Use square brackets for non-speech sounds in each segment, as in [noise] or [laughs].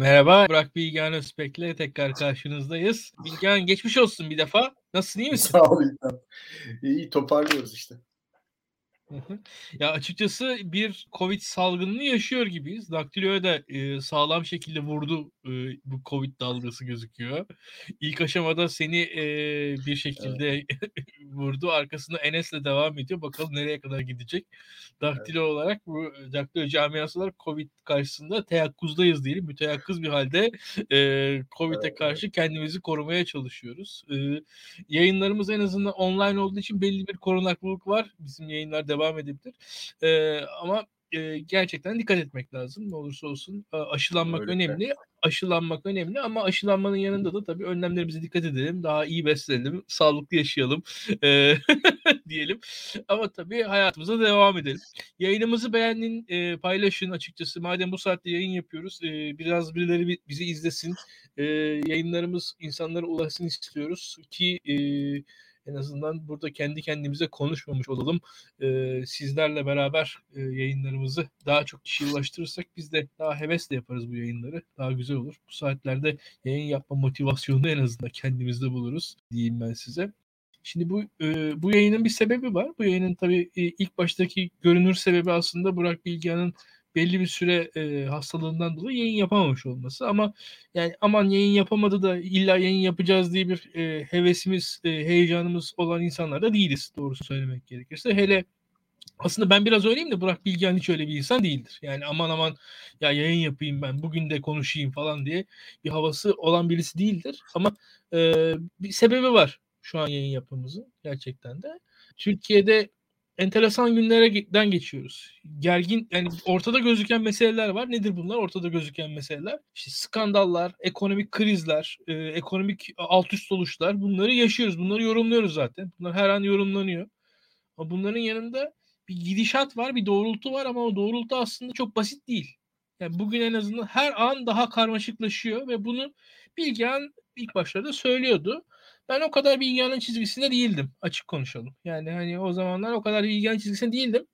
Merhaba, Burak Bilgehan Özbek'le tekrar karşınızdayız. Bilgehan geçmiş olsun bir defa. Nasılsın, iyi misin? [laughs] Sağ ol İlkan. İyi toparlıyoruz işte. Ya açıkçası bir Covid salgınını yaşıyor gibiyiz. Daktilo'ya da e, sağlam şekilde vurdu e, bu Covid dalgası gözüküyor. İlk aşamada seni e, bir şekilde evet. [laughs] vurdu. Arkasında Enes'le devam ediyor. Bakalım nereye kadar gidecek. Daktilo evet. olarak bu Daktilo camiası olarak Covid karşısında teyakkuzdayız diyelim. Müteyakkız bir halde e, Covid'e evet. karşı kendimizi korumaya çalışıyoruz. E, yayınlarımız en azından online olduğu için belli bir korunaklılık var. Bizim yayınlar devam devam edebilir. E, ama e, gerçekten dikkat etmek lazım. Ne olursa olsun e, aşılanmak Öyle önemli. De. Aşılanmak önemli ama aşılanmanın yanında da tabii önlemlerimize dikkat edelim. Daha iyi beslenelim, sağlıklı yaşayalım e, [laughs] diyelim. Ama tabii hayatımıza devam edelim. Yayınımızı beğenin, e, paylaşın açıkçası. Madem bu saatte yayın yapıyoruz, e, biraz birileri bizi izlesin. E, yayınlarımız insanlara ulaşsın istiyoruz ki e, en azından burada kendi kendimize konuşmamış olalım. E, sizlerle beraber e, yayınlarımızı daha çok kişiye ulaştırırsak biz de daha hevesle yaparız bu yayınları. Daha güzel olur. Bu saatlerde yayın yapma motivasyonunu en azından kendimizde buluruz diyeyim ben size. Şimdi bu e, bu yayının bir sebebi var. Bu yayının tabii e, ilk baştaki görünür sebebi aslında Burak Bilgehan'ın belli bir süre e, hastalığından dolayı yayın yapamamış olması ama yani aman yayın yapamadı da illa yayın yapacağız diye bir e, hevesimiz, e, heyecanımız olan insanlar da değiliz doğrusu söylemek gerekirse. Hele aslında ben biraz öyleyim de Burak Bilgehan hiç öyle bir insan değildir. Yani aman aman ya yayın yapayım ben bugün de konuşayım falan diye bir havası olan birisi değildir. Ama e, bir sebebi var şu an yayın yapmamızın gerçekten de. Türkiye'de enteresan günlerden geçiyoruz. Gergin yani ortada gözüken meseleler var. Nedir bunlar? Ortada gözüken meseleler. İşte skandallar, ekonomik krizler, e, ekonomik alt üst oluşlar. Bunları yaşıyoruz. Bunları yorumluyoruz zaten. Bunlar her an yorumlanıyor. Ama bunların yanında bir gidişat var, bir doğrultu var ama o doğrultu aslında çok basit değil. Yani bugün en azından her an daha karmaşıklaşıyor ve bunu Bilgehan ilk başlarda söylüyordu. Ben o kadar Bilgehan'ın çizgisinde değildim. Açık konuşalım. Yani hani o zamanlar o kadar Bilgehan çizgisinde değildim.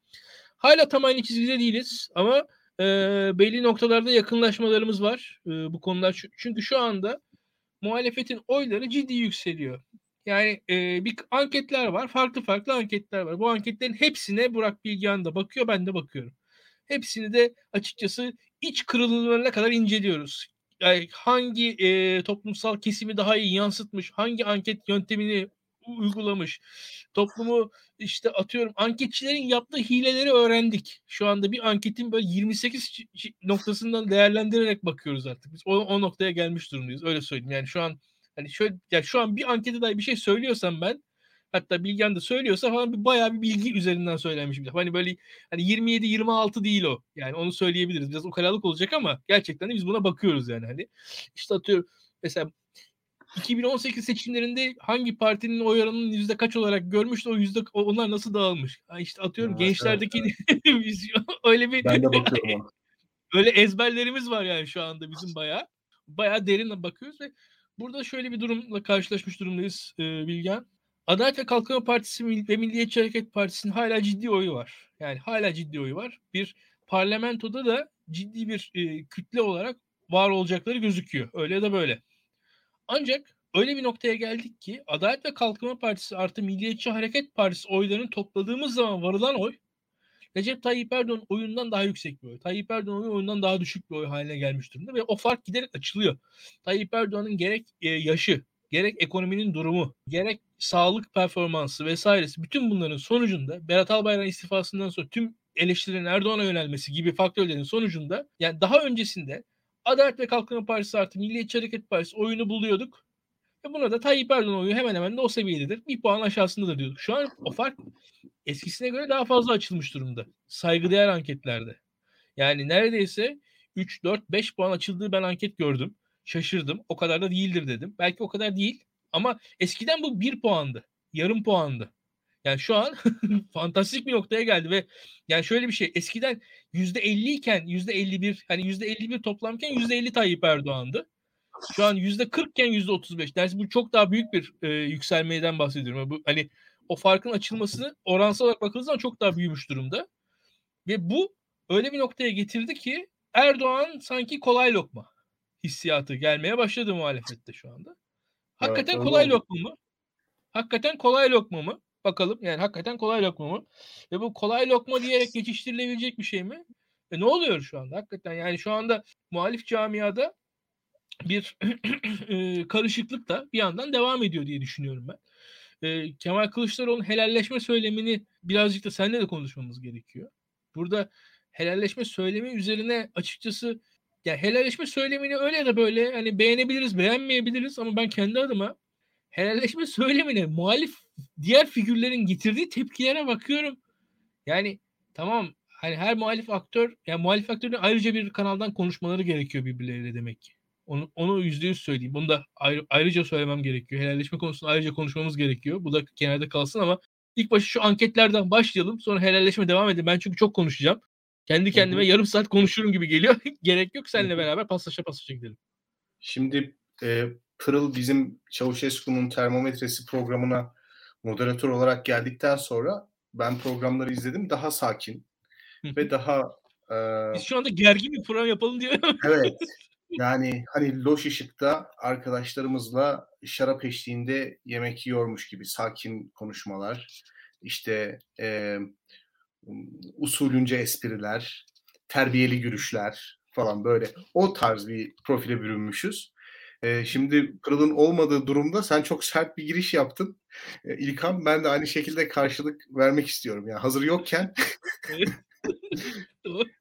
Hala tam aynı çizgide değiliz ama e, belli noktalarda yakınlaşmalarımız var e, bu konular. Çünkü şu anda muhalefetin oyları ciddi yükseliyor. Yani e, bir anketler var. Farklı farklı anketler var. Bu anketlerin hepsine Burak Bilgehan da bakıyor. Ben de bakıyorum. Hepsini de açıkçası iç kırılımlarına kadar inceliyoruz yani hangi e, toplumsal kesimi daha iyi yansıtmış, hangi anket yöntemini uygulamış, toplumu işte atıyorum anketçilerin yaptığı hileleri öğrendik. Şu anda bir anketin böyle 28 noktasından değerlendirerek bakıyoruz artık. Biz o, o noktaya gelmiş durumdayız. Öyle söyleyeyim. Yani şu an hani şöyle yani şu an bir ankete dair bir şey söylüyorsam ben hatta Bilgen de söylüyorsa falan bir bayağı bir bilgi üzerinden söylenmiş bir Hani böyle hani 27 26 değil o. Yani onu söyleyebiliriz. Biraz ukalalık olacak ama gerçekten de biz buna bakıyoruz yani hani. İşte atıyorum mesela 2018 seçimlerinde hangi partinin oy oranının yüzde kaç olarak görmüştü o yüzde onlar nasıl dağılmış? Yani işte atıyorum ya, gençlerdeki evet, evet. [laughs] öyle bir ben de [laughs] bakıyorum. öyle ezberlerimiz var yani şu anda bizim bayağı bayağı derin bakıyoruz ve burada şöyle bir durumla karşılaşmış durumdayız e, Bilgen. Adalet ve Kalkınma Partisi ve Milliyetçi Hareket Partisi'nin hala ciddi oyu var. Yani hala ciddi oyu var. Bir parlamentoda da ciddi bir e, kütle olarak var olacakları gözüküyor. Öyle ya da böyle. Ancak öyle bir noktaya geldik ki Adalet ve Kalkınma Partisi artı Milliyetçi Hareket Partisi oylarını topladığımız zaman varılan oy Recep Tayyip Erdoğan oyundan daha yüksek bir oy. Tayyip Erdoğan oyundan daha düşük bir oy haline gelmiş durumda ve o fark giderek açılıyor. Tayyip Erdoğan'ın gerek e, yaşı, gerek ekonominin durumu, gerek sağlık performansı vesairesi bütün bunların sonucunda Berat Albayrak istifasından sonra tüm eleştirilerin Erdoğan'a yönelmesi gibi faktörlerin sonucunda yani daha öncesinde Adalet ve Kalkınma Partisi artı Milliyetçi Hareket Partisi oyunu buluyorduk. Ve buna da Tayyip Erdoğan oyu hemen hemen de o seviyededir. Bir puan aşağısındadır diyorduk. Şu an o fark eskisine göre daha fazla açılmış durumda. Saygıdeğer anketlerde. Yani neredeyse 3, 4, 5 puan açıldığı ben anket gördüm şaşırdım. O kadar da değildir dedim. Belki o kadar değil ama eskiden bu bir puandı. Yarım puandı. Yani şu an [laughs] fantastik bir noktaya geldi ve yani şöyle bir şey eskiden yüzde 50 iken yüzde 51 hani yüzde 51 toplamken yüzde 50 Tayyip Erdoğan'dı. Şu an yüzde 40 iken yüzde 35. Dersi bu çok daha büyük bir e, yükselmeden bahsediyorum. Bu hani o farkın açılmasını oransal olarak bakıldığı zaman çok daha büyümüş durumda. Ve bu öyle bir noktaya getirdi ki Erdoğan sanki kolay lokma. hissiyatı gelmeye başladı muhalefette şu anda. Hakikaten Evet, kolay lokma mı? Hakikaten kolay lokma mı? Bakalım yani hakikaten kolay lokma mı? Ve bu kolay lokma diyerek geçiştirilebilecek bir şey mi? E ne oluyor şu anda? Hakikaten yani şu anda muhalif camiada bir [clears throat] e, karışıklık da bir yandan devam ediyor diye düşünüyorum ben. E, Kemal Kılıçdaroğlu'nun helalleşme söylemini birazcık da seninle de konuşmamız gerekiyor. Burada helalleşme söylemi üzerine açıkçası ya helalleşme söylemini öyle ya da böyle hani beğenebiliriz, beğenmeyebiliriz ama ben kendi adıma helalleşme [laughs] söylemine muhalif diğer figürlerin getirdiği tepkilere bakıyorum. Yani tamam hani her muhalif aktör yani muhalif aktörün ayrıca bir kanaldan konuşmaları gerekiyor birbirleriyle demek ki. Onu onu yüzde yüz söyleyeyim. Bunu da ayrı, ayrıca söylemem gerekiyor. Helalleşme konusunda ayrıca konuşmamız gerekiyor. Bu da kenarda kalsın ama ilk başta şu anketlerden başlayalım. Sonra helalleşme devam edin. Ben çünkü çok konuşacağım. Kendi kendime hı. yarım saat konuşurum gibi geliyor. [laughs] Gerek yok. Seninle beraber paslaşa paslaşa gidelim. Şimdi e, Pırıl bizim Çavuşescu'nun termometresi programına moderatör olarak geldikten sonra ben programları izledim. Daha sakin ve daha e, Biz şu anda gergin bir program yapalım diye. [laughs] evet yani hani loş ışıkta arkadaşlarımızla şarap eşliğinde yemek yiyormuş gibi sakin konuşmalar. işte e, usulünce espriler, terbiyeli gülüşler falan böyle o tarz bir profile bürünmüşüz. E, şimdi Pırıl'ın olmadığı durumda sen çok sert bir giriş yaptın. E, İlkan ben de aynı şekilde karşılık vermek istiyorum. Yani hazır yokken [laughs]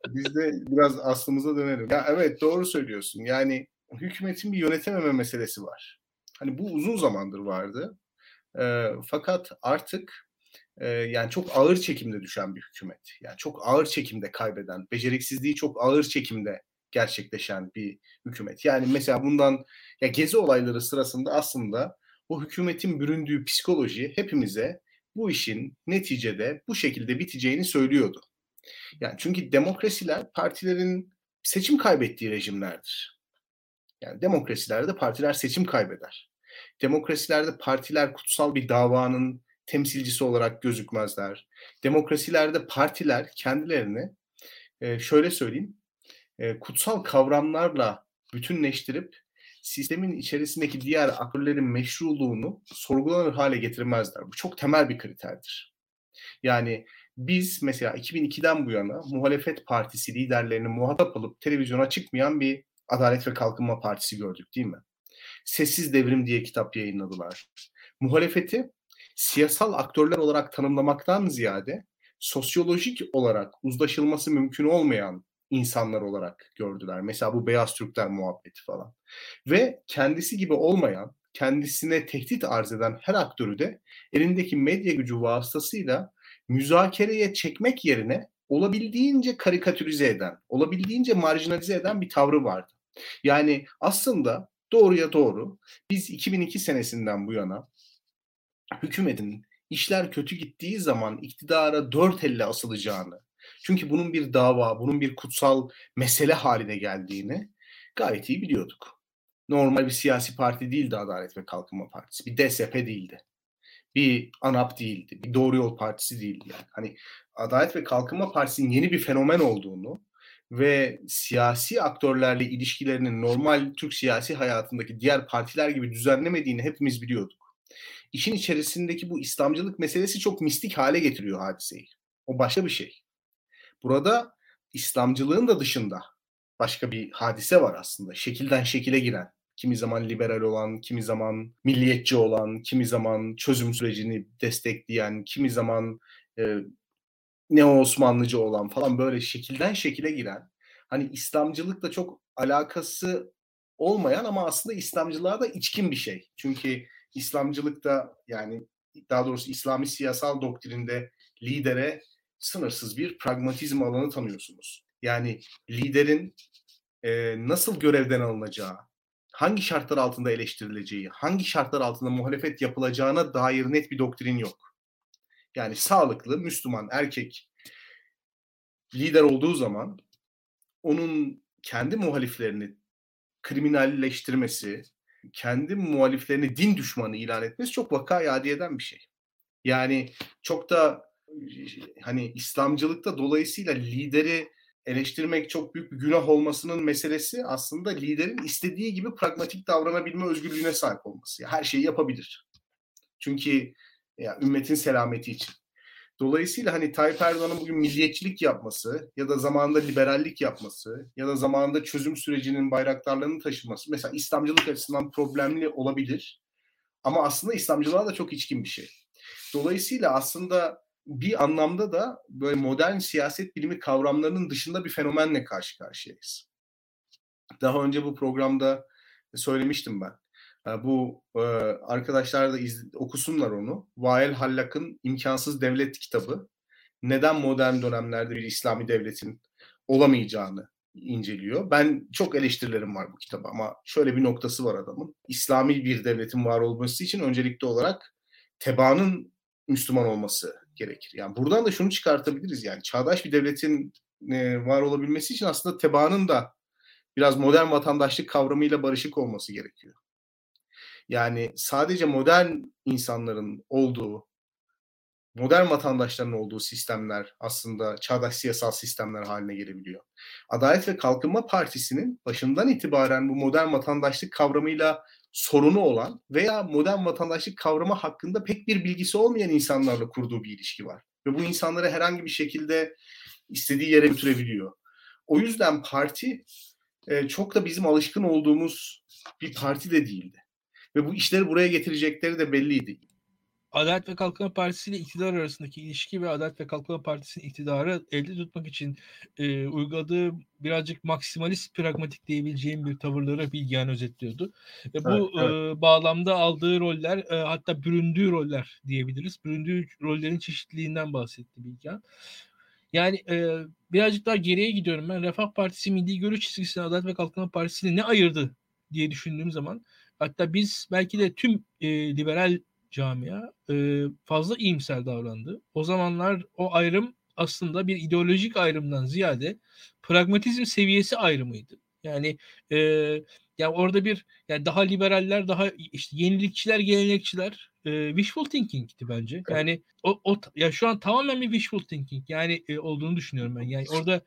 biz de biraz aslımıza dönelim. Ya evet doğru söylüyorsun. Yani hükümetin bir yönetememe meselesi var. Hani bu uzun zamandır vardı. E, fakat artık yani çok ağır çekimde düşen bir hükümet. Yani çok ağır çekimde kaybeden, beceriksizliği çok ağır çekimde gerçekleşen bir hükümet. Yani mesela bundan ya gezi olayları sırasında aslında o hükümetin büründüğü psikoloji hepimize bu işin neticede bu şekilde biteceğini söylüyordu. Yani çünkü demokrasiler partilerin seçim kaybettiği rejimlerdir. Yani demokrasilerde partiler seçim kaybeder. Demokrasilerde partiler kutsal bir davanın temsilcisi olarak gözükmezler. Demokrasilerde partiler kendilerini e, şöyle söyleyeyim e, kutsal kavramlarla bütünleştirip sistemin içerisindeki diğer aktörlerin meşruluğunu sorgulanır hale getirmezler. Bu çok temel bir kriterdir. Yani biz mesela 2002'den bu yana muhalefet partisi liderlerini muhatap alıp televizyona çıkmayan bir Adalet ve Kalkınma Partisi gördük değil mi? Sessiz Devrim diye kitap yayınladılar. Muhalefeti siyasal aktörler olarak tanımlamaktan ziyade sosyolojik olarak uzlaşılması mümkün olmayan insanlar olarak gördüler. Mesela bu Beyaz Türkler muhabbeti falan. Ve kendisi gibi olmayan, kendisine tehdit arz eden her aktörü de elindeki medya gücü vasıtasıyla müzakereye çekmek yerine olabildiğince karikatürize eden, olabildiğince marjinalize eden bir tavrı vardı. Yani aslında doğruya doğru biz 2002 senesinden bu yana hükümetin işler kötü gittiği zaman iktidara dört elle asılacağını, çünkü bunun bir dava, bunun bir kutsal mesele haline geldiğini gayet iyi biliyorduk. Normal bir siyasi parti değildi Adalet ve Kalkınma Partisi. Bir DSP değildi. Bir ANAP değildi. Bir Doğru Yol Partisi değildi yani. Hani Adalet ve Kalkınma Partisi'nin yeni bir fenomen olduğunu ve siyasi aktörlerle ilişkilerinin normal Türk siyasi hayatındaki diğer partiler gibi düzenlemediğini hepimiz biliyorduk. İşin içerisindeki bu İslamcılık meselesi çok mistik hale getiriyor hadiseyi. O başka bir şey. Burada İslamcılığın da dışında başka bir hadise var aslında. Şekilden şekile giren, kimi zaman liberal olan, kimi zaman milliyetçi olan, kimi zaman çözüm sürecini destekleyen, kimi zaman e, neo Osmanlıcı olan falan böyle şekilden şekile giren, hani İslamcılıkla çok alakası olmayan ama aslında İslamcılığa da içkin bir şey. Çünkü İslamcılıkta yani daha doğrusu İslami siyasal doktrinde lidere sınırsız bir pragmatizm alanı tanıyorsunuz. Yani liderin e, nasıl görevden alınacağı, hangi şartlar altında eleştirileceği, hangi şartlar altında muhalefet yapılacağına dair net bir doktrin yok. Yani sağlıklı Müslüman erkek lider olduğu zaman onun kendi muhaliflerini kriminalleştirmesi, kendi muhaliflerini din düşmanı ilan etmesi çok vaka adi eden bir şey. Yani çok da hani İslamcılıkta dolayısıyla lideri eleştirmek çok büyük bir günah olmasının meselesi aslında liderin istediği gibi pragmatik davranabilme özgürlüğüne sahip olması. Her şeyi yapabilir. Çünkü ya, ümmetin selameti için. Dolayısıyla hani Tayyip Erdoğan'ın bugün milliyetçilik yapması ya da zamanında liberallik yapması ya da zamanında çözüm sürecinin bayraktarlarını taşıması mesela İslamcılık açısından problemli olabilir. Ama aslında İslamcılığa da çok içkin bir şey. Dolayısıyla aslında bir anlamda da böyle modern siyaset bilimi kavramlarının dışında bir fenomenle karşı karşıyayız. Daha önce bu programda söylemiştim ben. Bu arkadaşlar da iz, okusunlar onu. Vael Hallak'ın İmkansız Devlet kitabı. Neden modern dönemlerde bir İslami devletin olamayacağını inceliyor. Ben çok eleştirilerim var bu kitaba ama şöyle bir noktası var adamın. İslami bir devletin var olması için öncelikli olarak tebaanın Müslüman olması gerekir. Yani buradan da şunu çıkartabiliriz yani çağdaş bir devletin e, var olabilmesi için aslında tebaanın da biraz modern vatandaşlık kavramıyla barışık olması gerekiyor. Yani sadece modern insanların olduğu, modern vatandaşların olduğu sistemler aslında çağdaş siyasal sistemler haline gelebiliyor. Adalet ve Kalkınma Partisi'nin başından itibaren bu modern vatandaşlık kavramıyla sorunu olan veya modern vatandaşlık kavramı hakkında pek bir bilgisi olmayan insanlarla kurduğu bir ilişki var. Ve bu insanları herhangi bir şekilde istediği yere götürebiliyor. O yüzden parti çok da bizim alışkın olduğumuz bir parti de değildi. Ve bu işleri buraya getirecekleri de belliydi. Adalet ve Kalkınma Partisi ile iktidar arasındaki ilişki ve Adalet ve Kalkınma Partisi'nin iktidarı elde tutmak için e, uyguladığı birazcık maksimalist pragmatik diyebileceğim bir tavırları Bilgehan özetliyordu. Ve bu evet, evet. E, bağlamda aldığı roller e, hatta büründüğü roller diyebiliriz. Büründüğü rollerin çeşitliliğinden bahsetti Bilgehan. Yani e, birazcık daha geriye gidiyorum ben. Refah Partisi milli görüş çizgisine Adalet ve Kalkınma Partisi'ni ne ayırdı diye düşündüğüm zaman hatta biz belki de tüm e, liberal camia e, fazla iyimser davrandı. O zamanlar o ayrım aslında bir ideolojik ayrımdan ziyade pragmatizm seviyesi ayrımıydı. Yani e, ya orada bir yani daha liberaller, daha işte yenilikçiler, gelenekçiler e, wishful thinking'ti bence. Yani o, o ya şu an tamamen bir wishful thinking yani e, olduğunu düşünüyorum ben. Yani orada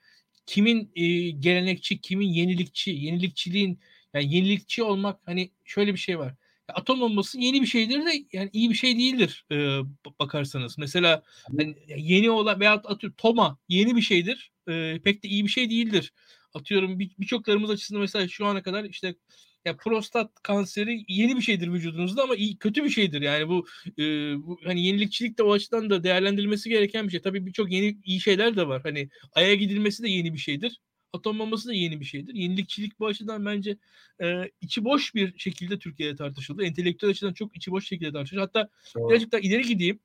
kimin e, gelenekçi, kimin yenilikçi, yenilikçiliğin yani yenilikçi olmak hani şöyle bir şey var atom bombası yeni bir şeydir de yani iyi bir şey değildir e, bakarsanız. Mesela hani yeni olan veya atıyorum Toma yeni bir şeydir. E, pek de iyi bir şey değildir. Atıyorum birçoklarımız bir açısından mesela şu ana kadar işte ya prostat kanseri yeni bir şeydir vücudunuzda ama iyi, kötü bir şeydir. Yani bu, e, bu hani yenilikçilik de o açıdan da değerlendirilmesi gereken bir şey. Tabii birçok yeni iyi şeyler de var. Hani aya gidilmesi de yeni bir şeydir atom bombası da yeni bir şeydir. Yenilikçilik bu açıdan bence e, içi boş bir şekilde Türkiye'de tartışıldı. Entelektüel açıdan çok içi boş şekilde tartışıldı. Hatta Doğru. birazcık daha ileri gideyim.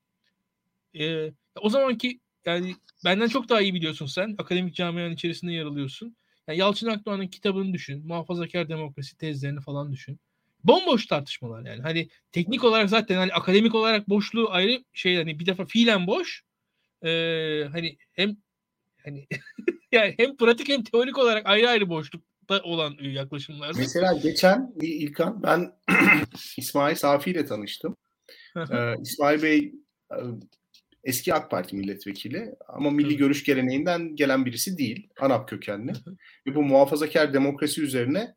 E, o zamanki yani benden çok daha iyi biliyorsun sen. Akademik camianın içerisinde yer alıyorsun. Yani Yalçın Akdoğan'ın kitabını düşün. Muhafazakar demokrasi tezlerini falan düşün. Bomboş tartışmalar yani. Hani teknik olarak zaten hani akademik olarak boşluğu ayrı şey hani bir defa fiilen boş. Ee, hani hem hani [laughs] [laughs] yani hem pratik hem teorik olarak ayrı ayrı boşlukta olan yaklaşımlar. Mesela geçen İlkan ben [clears throat] İsmail Safi ile tanıştım. ee, İsmail Bey e, eski AK Parti milletvekili ama milli görüş geleneğinden gelen birisi değil. ANAP kökenli. Ve bu muhafazakar demokrasi üzerine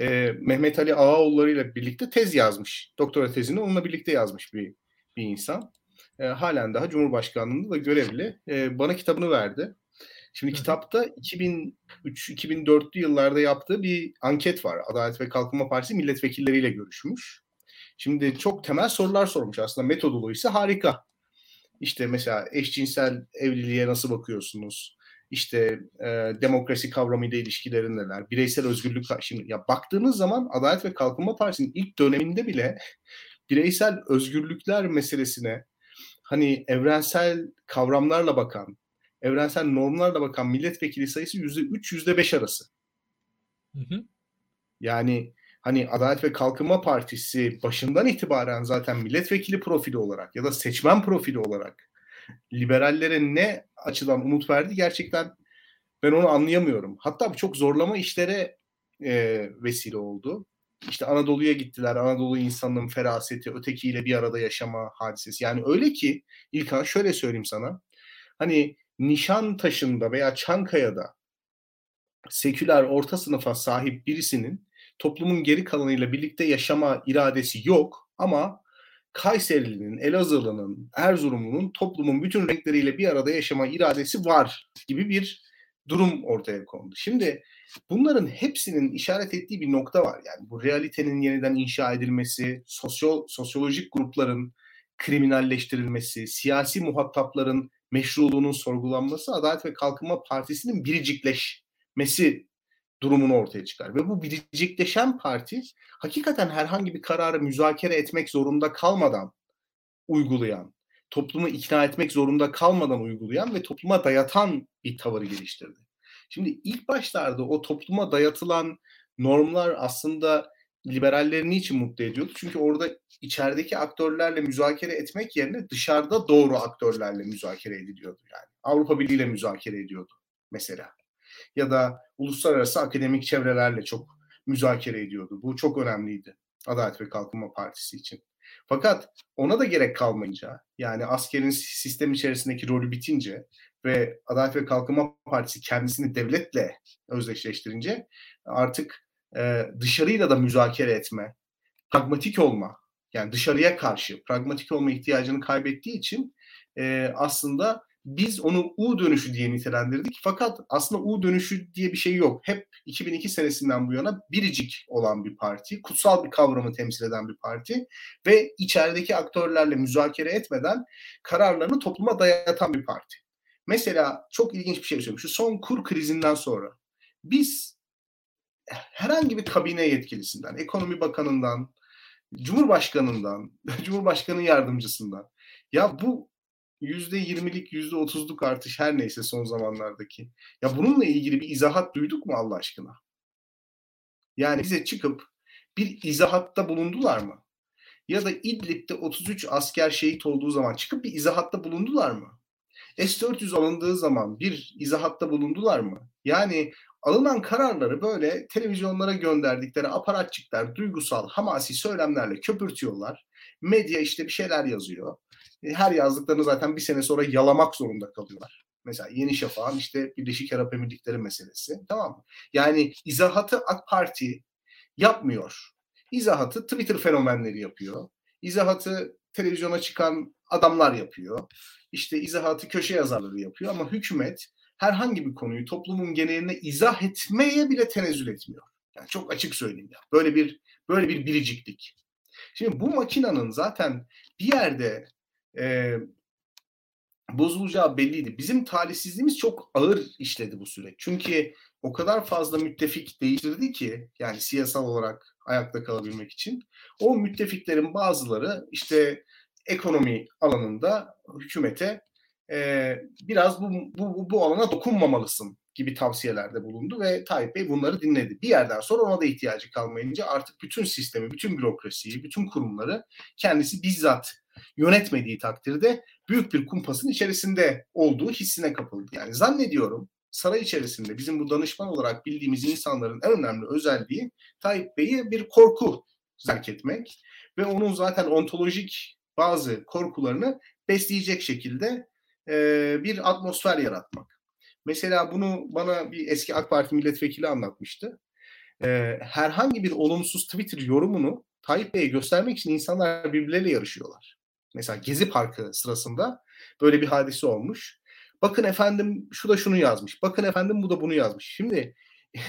e, Mehmet Ali Ağaoğulları ile birlikte tez yazmış. Doktora tezini onunla birlikte yazmış bir bir insan. E, halen daha Cumhurbaşkanlığında da görevli. E, bana kitabını verdi. Şimdi Hı. kitapta 2003-2004'lü yıllarda yaptığı bir anket var. Adalet ve Kalkınma Partisi milletvekilleriyle görüşmüş. Şimdi çok temel sorular sormuş aslında. Metodoloğu ise harika. İşte mesela eşcinsel evliliğe nasıl bakıyorsunuz? İşte e, demokrasi kavramıyla ilişkileri neler? Bireysel özgürlük şimdi ya baktığınız zaman Adalet ve Kalkınma Partisi'nin ilk döneminde bile bireysel özgürlükler meselesine hani evrensel kavramlarla bakan, evrensel normlarla bakan milletvekili sayısı yüzde üç, yüzde beş arası. Hı hı. Yani hani Adalet ve Kalkınma Partisi başından itibaren zaten milletvekili profili olarak ya da seçmen profili olarak liberallere ne açıdan umut verdi gerçekten ben onu anlayamıyorum. Hatta çok zorlama işlere e, vesile oldu. İşte Anadolu'ya gittiler. Anadolu insanının feraseti, ötekiyle bir arada yaşama hadisesi. Yani öyle ki İlkan şöyle söyleyeyim sana. Hani Nişantaşı'nda veya Çankaya'da seküler orta sınıfa sahip birisinin toplumun geri kalanıyla birlikte yaşama iradesi yok ama Kayserili'nin, Elazığlı'nın, Erzurumlu'nun toplumun bütün renkleriyle bir arada yaşama iradesi var gibi bir durum ortaya kondu. Şimdi bunların hepsinin işaret ettiği bir nokta var. Yani bu realitenin yeniden inşa edilmesi, sosyo, sosyolojik grupların kriminalleştirilmesi, siyasi muhatapların meşruluğunun sorgulanması Adalet ve Kalkınma Partisi'nin biricikleşmesi durumunu ortaya çıkar. Ve bu biricikleşen parti hakikaten herhangi bir kararı müzakere etmek zorunda kalmadan uygulayan, toplumu ikna etmek zorunda kalmadan uygulayan ve topluma dayatan bir tavır geliştirdi. Şimdi ilk başlarda o topluma dayatılan normlar aslında liberalleri niçin mutlu ediyordu? Çünkü orada içerideki aktörlerle müzakere etmek yerine dışarıda doğru aktörlerle müzakere ediliyordu yani. Avrupa Birliği ile müzakere ediyordu mesela. Ya da uluslararası akademik çevrelerle çok müzakere ediyordu. Bu çok önemliydi Adalet ve Kalkınma Partisi için. Fakat ona da gerek kalmayınca yani askerin sistem içerisindeki rolü bitince ve Adalet ve Kalkınma Partisi kendisini devletle özdeşleştirince artık e, dışarıyla da müzakere etme, pragmatik olma, yani dışarıya karşı pragmatik olma ihtiyacını kaybettiği için e, aslında biz onu U dönüşü diye nitelendirdik. Fakat aslında U dönüşü diye bir şey yok. Hep 2002 senesinden bu yana biricik olan bir parti, kutsal bir kavramı temsil eden bir parti ve içerideki aktörlerle müzakere etmeden kararlarını topluma dayatan bir parti. Mesela çok ilginç bir şey söyleyeyim. Şu son kur krizinden sonra biz herhangi bir kabine yetkilisinden, ekonomi bakanından, cumhurbaşkanından, [laughs] cumhurbaşkanı yardımcısından ya bu yüzde yirmilik, yüzde otuzluk artış her neyse son zamanlardaki. Ya bununla ilgili bir izahat duyduk mu Allah aşkına? Yani bize çıkıp bir izahatta bulundular mı? Ya da İdlib'de 33 asker şehit olduğu zaman çıkıp bir izahatta bulundular mı? S-400 alındığı zaman bir izahatta bulundular mı? Yani alınan kararları böyle televizyonlara gönderdikleri aparatçıklar duygusal, hamasi söylemlerle köpürtüyorlar. Medya işte bir şeyler yazıyor. E, her yazdıklarını zaten bir sene sonra yalamak zorunda kalıyorlar. Mesela Yeni Şafak'ın işte Birleşik Arap Emirlikleri meselesi. Tamam mı? Yani izahatı AK Parti yapmıyor. İzahatı Twitter fenomenleri yapıyor. İzahatı televizyona çıkan adamlar yapıyor. İşte izahatı köşe yazarları yapıyor ama hükümet herhangi bir konuyu toplumun geneline izah etmeye bile tenezzül etmiyor. Yani çok açık söyleyeyim ya. Böyle bir böyle bir biriciklik. Şimdi bu makinanın zaten bir yerde e, bozulacağı belliydi. Bizim talihsizliğimiz çok ağır işledi bu süreç. Çünkü o kadar fazla müttefik değiştirdi ki yani siyasal olarak ayakta kalabilmek için. O müttefiklerin bazıları işte ekonomi alanında hükümete e, biraz bu, bu, bu alana dokunmamalısın gibi tavsiyelerde bulundu ve Tayyip Bey bunları dinledi. Bir yerden sonra ona da ihtiyacı kalmayınca artık bütün sistemi, bütün bürokrasiyi, bütün kurumları kendisi bizzat yönetmediği takdirde büyük bir kumpasın içerisinde olduğu hissine kapıldı. Yani zannediyorum saray içerisinde bizim bu danışman olarak bildiğimiz insanların en önemli özelliği Tayyip Bey'i bir korku zerk etmek ve onun zaten ontolojik bazı korkularını besleyecek şekilde e, bir atmosfer yaratmak. Mesela bunu bana bir eski AK Parti milletvekili anlatmıştı. E, herhangi bir olumsuz Twitter yorumunu Tayyip Bey'e göstermek için insanlar birbirleriyle yarışıyorlar. Mesela Gezi Parkı sırasında böyle bir hadise olmuş. Bakın efendim şu da şunu yazmış. Bakın efendim bu da bunu yazmış. Şimdi [laughs]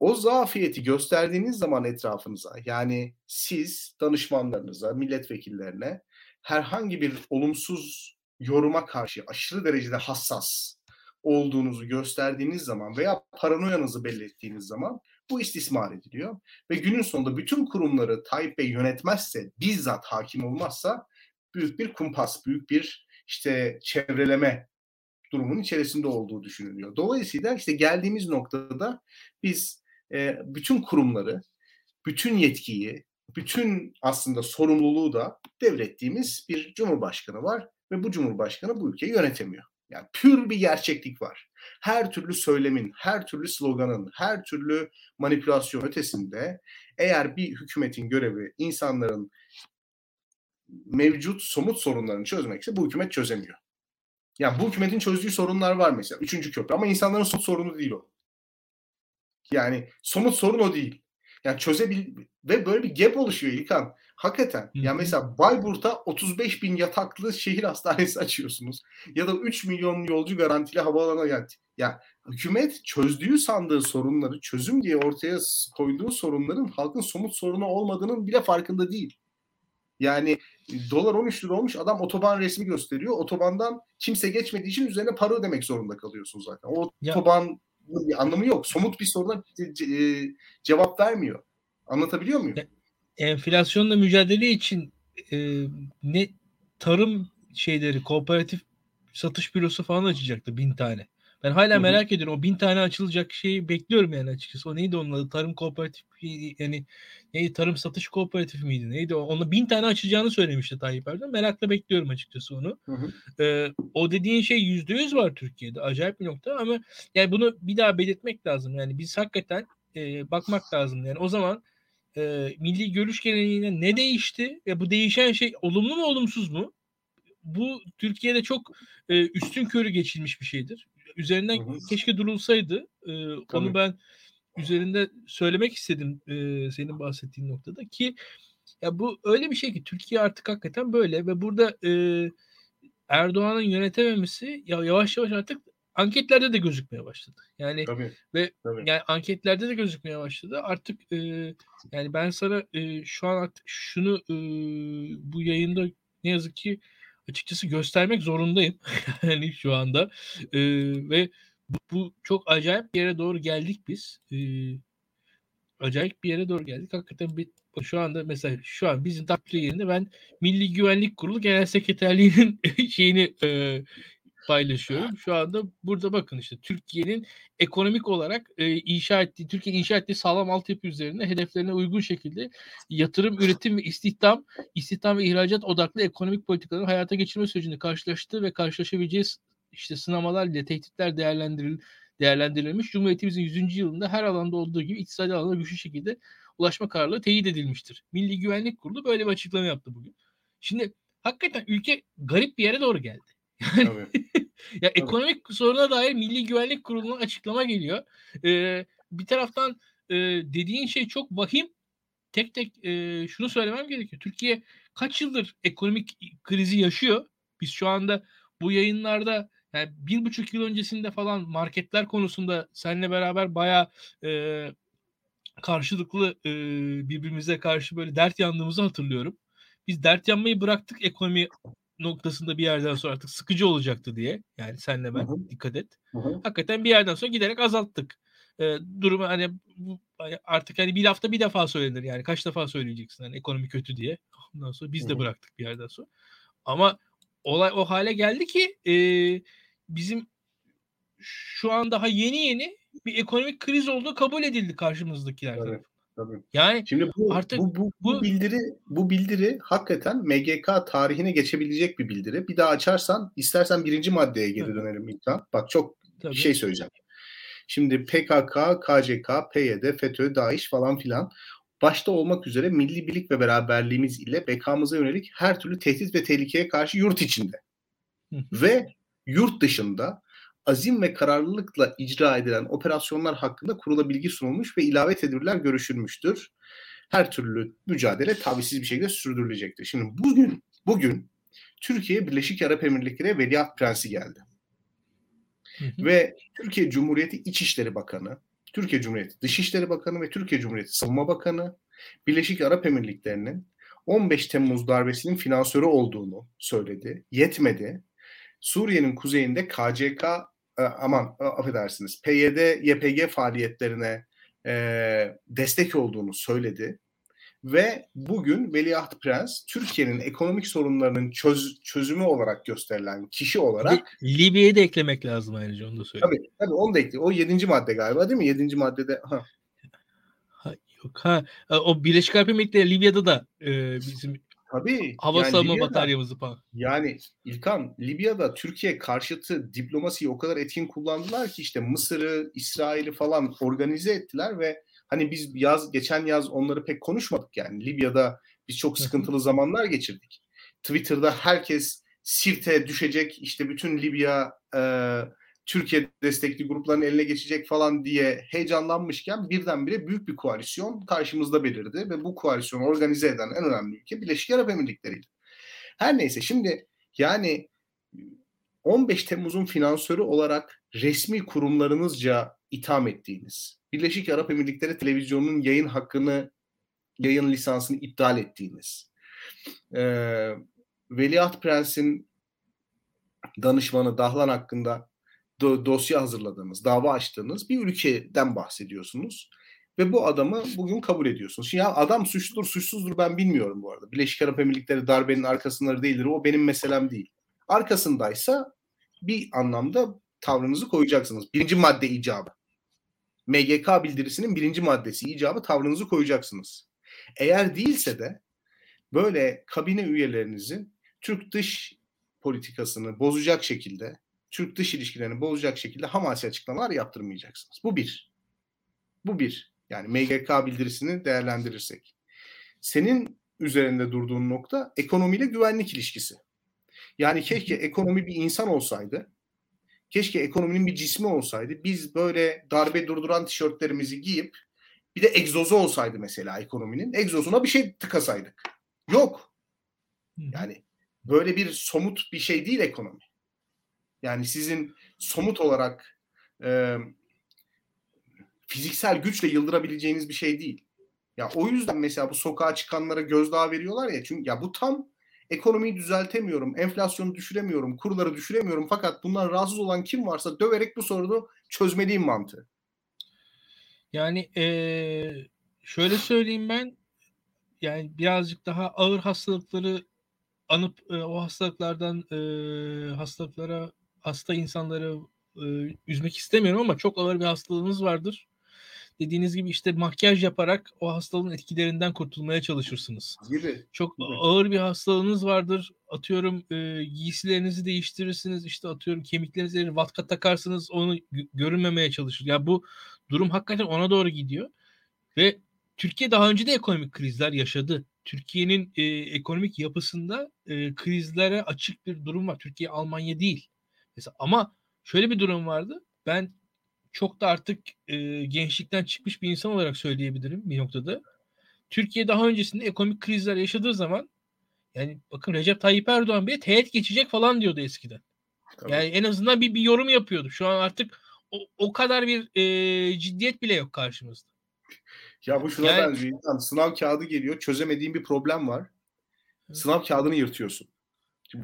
o zafiyeti gösterdiğiniz zaman etrafınıza yani siz danışmanlarınıza, milletvekillerine herhangi bir olumsuz yoruma karşı aşırı derecede hassas olduğunuzu gösterdiğiniz zaman veya paranoyanızı belli ettiğiniz zaman bu istismar ediliyor. Ve günün sonunda bütün kurumları Tayyip Bey yönetmezse, bizzat hakim olmazsa büyük bir kumpas, büyük bir işte çevreleme durumun içerisinde olduğu düşünülüyor. Dolayısıyla işte geldiğimiz noktada biz e, bütün kurumları, bütün yetkiyi, bütün aslında sorumluluğu da devrettiğimiz bir cumhurbaşkanı var ve bu cumhurbaşkanı bu ülkeyi yönetemiyor. Yani pür bir gerçeklik var. Her türlü söylemin, her türlü sloganın, her türlü manipülasyon ötesinde eğer bir hükümetin görevi insanların mevcut somut sorunlarını çözmekse bu hükümet çözemiyor. Yani bu hükümetin çözdüğü sorunlar var mesela. Üçüncü köprü ama insanların somut sorunu değil o. Yani somut sorun o değil. Yani çözebil ve böyle bir gap oluşuyor İlkan. Hakikaten. Ya yani mesela Bayburt'a 35 bin yataklı şehir hastanesi [laughs] açıyorsunuz. Ya da 3 milyon yolcu garantili havaalanı geldi. Ya hükümet çözdüğü sandığı sorunları çözüm diye ortaya koyduğu sorunların halkın somut sorunu olmadığının bile farkında değil. Yani dolar 13 lira olmuş adam otoban resmi gösteriyor. Otobandan kimse geçmediği için üzerine para ödemek zorunda kalıyorsun zaten. O ya. otoban bir anlamı yok. Somut bir soruna cevap vermiyor. Anlatabiliyor muyum? Enflasyonla mücadele için e, ne tarım şeyleri kooperatif satış bürosu falan açacaktı bin tane. Ben hala Hı-hı. merak ediyorum. O bin tane açılacak şeyi bekliyorum yani açıkçası. O neydi onun adı? Tarım kooperatif yani neydi? Tarım satış kooperatif miydi? Neydi? Onu bin tane açacağını söylemişti Tayyip Erdoğan. Merakla bekliyorum açıkçası onu. Ee, o dediğin şey yüzde yüz var Türkiye'de. Acayip bir nokta ama yani bunu bir daha belirtmek lazım. Yani biz hakikaten e, bakmak lazım. Yani o zaman e, milli görüş geleneğine ne değişti ve bu değişen şey olumlu mu olumsuz mu? Bu Türkiye'de çok e, üstün körü geçilmiş bir şeydir üzerinden hı hı. keşke durulsaydı. E, onu ben üzerinde söylemek istedim e, senin bahsettiğin noktada ki ya bu öyle bir şey ki Türkiye artık hakikaten böyle ve burada e, Erdoğan'ın yönetememesi ya yavaş yavaş artık anketlerde de gözükmeye başladı. Yani tabii, ve tabii. yani anketlerde de gözükmeye başladı. Artık e, yani ben sana e, şu an artık şunu e, bu yayında ne yazık ki açıkçası göstermek zorundayım. [laughs] yani şu anda. E, ve bu, bu çok acayip bir yere doğru geldik biz. E, acayip bir yere doğru geldik. Hakikaten bir, şu anda mesela şu an bizim daktilo yerinde ben Milli Güvenlik Kurulu Genel Sekreterliği'nin [laughs] şeyini e, paylaşıyorum. Şu anda burada bakın işte Türkiye'nin ekonomik olarak e, inşa ettiği, Türkiye'nin inşa ettiği sağlam altyapı üzerine hedeflerine uygun şekilde yatırım, üretim ve istihdam, istihdam ve ihracat odaklı ekonomik politikaları hayata geçirme sürecinde karşılaştığı ve karşılaşabileceği işte sınamalar ile tehditler değerlendiril değerlendirilmiş. Cumhuriyetimizin 100. yılında her alanda olduğu gibi iktisadi alanda güçlü şekilde ulaşma kararları teyit edilmiştir. Milli Güvenlik Kurulu böyle bir açıklama yaptı bugün. Şimdi hakikaten ülke garip bir yere doğru geldi. Yani [laughs] ya ekonomik soruna dair Milli Güvenlik Kurulu'nun açıklama geliyor. Ee, bir taraftan e, dediğin şey çok vahim. Tek tek e, şunu söylemem gerekiyor. Türkiye kaç yıldır ekonomik krizi yaşıyor? Biz şu anda bu yayınlarda yani bir buçuk yıl öncesinde falan marketler konusunda seninle beraber baya e, karşılıklı e, birbirimize karşı böyle dert yandığımızı hatırlıyorum. Biz dert yanmayı bıraktık ekonomi noktasında bir yerden sonra artık sıkıcı olacaktı diye. Yani senle ben Hı-hı. dikkat et. Hı-hı. Hakikaten bir yerden sonra giderek azalttık. Ee, durumu hani bu artık hani bir hafta bir defa söylenir yani kaç defa söyleyeceksin hani ekonomi kötü diye. Ondan sonra biz de Hı-hı. bıraktık bir yerden sonra. Ama olay o hale geldi ki e, bizim şu an daha yeni yeni bir ekonomik kriz olduğu kabul edildi karşımızdakiler. Evet. Tabii. Yani Şimdi bu, artık bu, bu, bu, bildiri bu bildiri hakikaten MGK tarihine geçebilecek bir bildiri. Bir daha açarsan istersen birinci maddeye geri dönelim İlkan. Bak çok Tabii. şey söyleyeceğim. Şimdi PKK, KCK, PYD, FETÖ, DAEŞ falan filan başta olmak üzere milli birlik ve beraberliğimiz ile bekamıza yönelik her türlü tehdit ve tehlikeye karşı yurt içinde ve yurt dışında azim ve kararlılıkla icra edilen operasyonlar hakkında kurula bilgi sunulmuş ve ilave tedbirler görüşülmüştür. Her türlü mücadele tavizsiz bir şekilde sürdürülecektir. Şimdi bugün bugün Türkiye Birleşik Arap Emirlikleri Veliaht Prensi geldi. Hı hı. Ve Türkiye Cumhuriyeti İçişleri Bakanı, Türkiye Cumhuriyeti Dışişleri Bakanı ve Türkiye Cumhuriyeti Savunma Bakanı Birleşik Arap Emirlikleri'nin 15 Temmuz darbesinin finansörü olduğunu söyledi. Yetmedi. Suriye'nin kuzeyinde KCK e, aman affedersiniz PYD, YPG faaliyetlerine e, destek olduğunu söyledi. Ve bugün Veliaht Prens Türkiye'nin ekonomik sorunlarının çöz, çözümü olarak gösterilen kişi olarak Libya'yı da eklemek lazım ayrıca onu da söyleyeyim. Tabii, tabii onu da ekle. O yedinci madde galiba değil mi? Yedinci maddede ha. ha yok ha. O Birleşik Arap Emirlikleri Libya'da da e, bizim Tabii. Hava yani savunma Libya'da, bataryamızı falan. Yani İlkan Libya'da Türkiye karşıtı diplomasiyi o kadar etkin kullandılar ki işte Mısır'ı, İsrail'i falan organize ettiler ve hani biz yaz geçen yaz onları pek konuşmadık yani. Libya'da biz çok sıkıntılı zamanlar geçirdik. Twitter'da herkes Sirte düşecek işte bütün Libya e, Türkiye destekli grupların eline geçecek falan diye heyecanlanmışken birdenbire büyük bir koalisyon karşımızda belirdi ve bu koalisyonu organize eden en önemli ülke Birleşik Arap Emirlikleri'ydi. Her neyse şimdi yani 15 Temmuz'un finansörü olarak resmi kurumlarınızca itham ettiğiniz, Birleşik Arap Emirlikleri televizyonunun yayın hakkını, yayın lisansını iptal ettiğiniz, e, Veliaht Prens'in danışmanı Dahlan hakkında do- dosya hazırladığınız, dava açtığınız bir ülkeden bahsediyorsunuz. Ve bu adamı bugün kabul ediyorsunuz. Şimdi ya adam suçludur suçsuzdur ben bilmiyorum bu arada. Birleşik Arap Emirlikleri darbenin arkasındadır değildir. O benim meselem değil. Arkasındaysa bir anlamda tavrınızı koyacaksınız. Birinci madde icabı. MGK bildirisinin birinci maddesi icabı tavrınızı koyacaksınız. Eğer değilse de böyle kabine üyelerinizin Türk dış politikasını bozacak şekilde, Türk dış ilişkilerini bozacak şekilde hamasi açıklamalar yaptırmayacaksınız. Bu bir. Bu bir. Yani MGK bildirisini değerlendirirsek. Senin üzerinde durduğun nokta ekonomiyle güvenlik ilişkisi. Yani keşke ekonomi bir insan olsaydı. Keşke ekonominin bir cismi olsaydı. Biz böyle darbe durduran tişörtlerimizi giyip bir de egzozu olsaydı mesela ekonominin. Egzozuna bir şey tıkasaydık. Yok. Yani böyle bir somut bir şey değil ekonomi. Yani sizin somut olarak e, fiziksel güçle yıldırabileceğiniz bir şey değil. Ya o yüzden mesela bu sokağa çıkanlara gözdağı veriyorlar ya çünkü ya bu tam ekonomiyi düzeltemiyorum, enflasyonu düşüremiyorum, kurları düşüremiyorum fakat bundan rahatsız olan kim varsa döverek bu sorunu çözmeliyim mantığı. Yani ee, şöyle söyleyeyim ben yani birazcık daha ağır hastalıkları anıp e, o hastalıklardan e, hastalıklara hasta insanları e, üzmek istemiyorum ama çok ağır bir hastalığınız vardır dediğiniz gibi işte makyaj yaparak o hastalığın etkilerinden kurtulmaya çalışırsınız. Gibi. Çok gibi. ağır bir hastalığınız vardır. Atıyorum e, giysilerinizi değiştirirsiniz. İşte atıyorum kemiklerinize vatka takarsınız. Onu görünmemeye çalışır. Ya bu durum hakikaten ona doğru gidiyor. Ve Türkiye daha önce de ekonomik krizler yaşadı. Türkiye'nin e, ekonomik yapısında e, krizlere açık bir durum var. Türkiye Almanya değil. Ama şöyle bir durum vardı. Ben çok da artık e, gençlikten çıkmış bir insan olarak söyleyebilirim bir noktada. Türkiye daha öncesinde ekonomik krizler yaşadığı zaman yani bakın Recep Tayyip Erdoğan bile teğet geçecek falan diyordu eskiden. Tabii. Yani en azından bir, bir yorum yapıyordu. Şu an artık o, o kadar bir e, ciddiyet bile yok karşımızda. Ya bu şuna yani, benziyor. Sınav kağıdı geliyor. Çözemediğin bir problem var. Sınav kağıdını yırtıyorsun.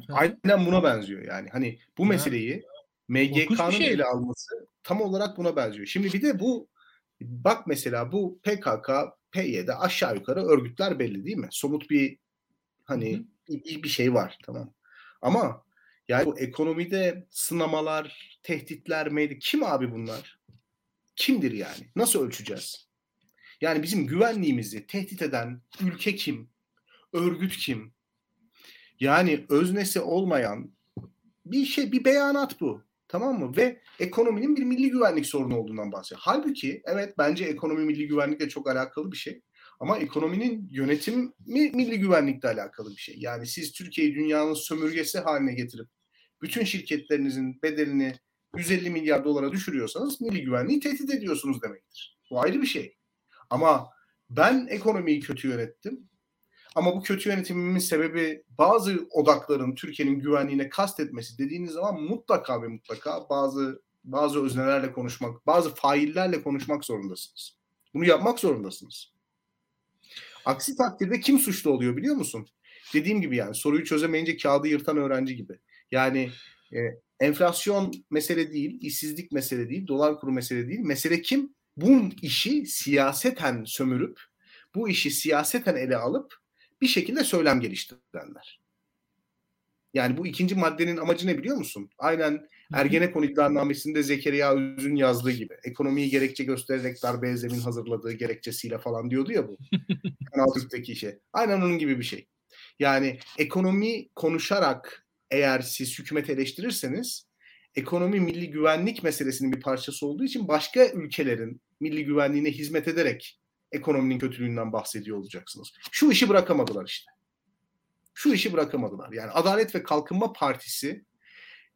Aynen buna benziyor yani. Hani bu meseleyi MGK'nın şey. ele alması tam olarak buna benziyor. Şimdi bir de bu bak mesela bu PKK, PYD aşağı yukarı örgütler belli değil mi? Somut bir hani bir, bir şey var tamam. Ama yani bu ekonomide sınamalar, tehditler, meydi kim abi bunlar? Kimdir yani? Nasıl ölçeceğiz? Yani bizim güvenliğimizi tehdit eden ülke kim? Örgüt kim? Yani öznesi olmayan bir şey, bir beyanat bu. Tamam mı? Ve ekonominin bir milli güvenlik sorunu olduğundan bahsediyor. Halbuki evet bence ekonomi milli güvenlikle çok alakalı bir şey. Ama ekonominin yönetimi milli güvenlikle alakalı bir şey. Yani siz Türkiye'yi dünyanın sömürgesi haline getirip bütün şirketlerinizin bedelini 150 milyar dolara düşürüyorsanız milli güvenliği tehdit ediyorsunuz demektir. Bu ayrı bir şey. Ama ben ekonomiyi kötü yönettim. Ama bu kötü yönetimimin sebebi bazı odakların Türkiye'nin güvenliğine kastetmesi dediğiniz zaman mutlaka ve mutlaka bazı bazı öznelerle konuşmak, bazı faillerle konuşmak zorundasınız. Bunu yapmak zorundasınız. Aksi takdirde kim suçlu oluyor biliyor musun? Dediğim gibi yani soruyu çözemeyince kağıdı yırtan öğrenci gibi. Yani e, enflasyon mesele değil, işsizlik mesele değil, dolar kuru mesele değil. Mesele kim? Bu işi siyaseten sömürüp, bu işi siyaseten ele alıp bir şekilde söylem geliştirenler. Yani bu ikinci maddenin amacı ne biliyor musun? Aynen Ergenekon iddianamesinde Zekeriya Üz'ün yazdığı gibi. Ekonomiyi gerekçe göstererek darbe zemin hazırladığı gerekçesiyle falan diyordu ya bu. [laughs] Kanal Türk'teki şey. Aynen onun gibi bir şey. Yani ekonomi konuşarak eğer siz hükümet eleştirirseniz ekonomi milli güvenlik meselesinin bir parçası olduğu için başka ülkelerin milli güvenliğine hizmet ederek ekonominin kötülüğünden bahsediyor olacaksınız. Şu işi bırakamadılar işte. Şu işi bırakamadılar. Yani Adalet ve Kalkınma Partisi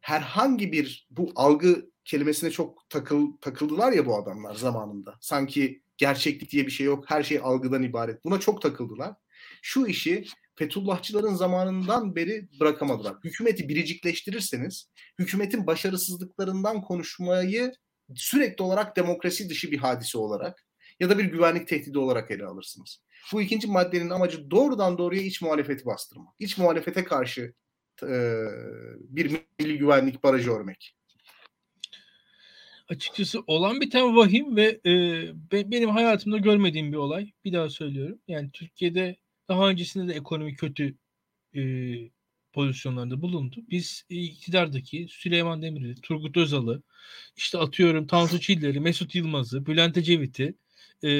herhangi bir bu algı kelimesine çok takıl, takıldılar ya bu adamlar zamanında. Sanki gerçeklik diye bir şey yok. Her şey algıdan ibaret. Buna çok takıldılar. Şu işi Fethullahçıların zamanından beri bırakamadılar. Hükümeti biricikleştirirseniz hükümetin başarısızlıklarından konuşmayı sürekli olarak demokrasi dışı bir hadise olarak ya da bir güvenlik tehdidi olarak ele alırsınız. Bu ikinci maddenin amacı doğrudan doğruya iç muhalefeti bastırmak. İç muhalefete karşı e, bir milli güvenlik barajı örmek. Açıkçası olan bir tane vahim ve e, be, benim hayatımda görmediğim bir olay. Bir daha söylüyorum. Yani Türkiye'de daha öncesinde de ekonomi kötü e, pozisyonlarda bulundu. Biz e, iktidardaki Süleyman Demirel'i, Turgut Özal'ı, işte atıyorum Tansu Çiller'i, Mesut Yılmaz'ı, Bülent Ecevit'i e,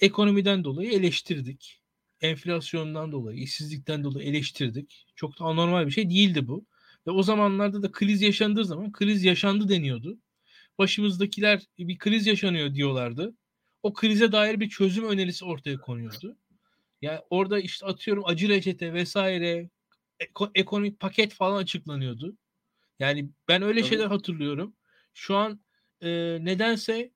ekonomiden dolayı eleştirdik. Enflasyondan dolayı, işsizlikten dolayı eleştirdik. Çok da anormal bir şey değildi bu. Ve o zamanlarda da kriz yaşandığı zaman kriz yaşandı deniyordu. Başımızdakiler bir kriz yaşanıyor diyorlardı. O krize dair bir çözüm önerisi ortaya konuyordu. Yani orada işte atıyorum acı reçete vesaire eko, ekonomik paket falan açıklanıyordu. Yani ben öyle Tabii. şeyler hatırlıyorum. Şu an e, nedense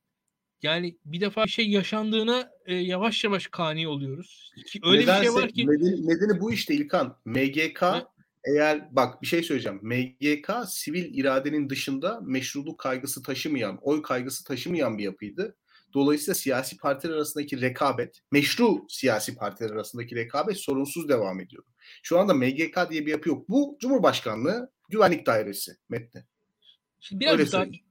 yani bir defa bir şey yaşandığına e, yavaş yavaş kani oluyoruz. Ki öyle nedense, bir şey var ki nedeni, nedeni bu işte İlkan. MGK ne? eğer bak bir şey söyleyeceğim. MGK sivil iradenin dışında meşruluk kaygısı taşımayan, oy kaygısı taşımayan bir yapıydı. Dolayısıyla siyasi partiler arasındaki rekabet, meşru siyasi partiler arasındaki rekabet sorunsuz devam ediyor. Şu anda MGK diye bir yapı yok. Bu Cumhurbaşkanlığı Güvenlik Dairesi metni. Şimdi biraz Öyle daha söyleyeyim.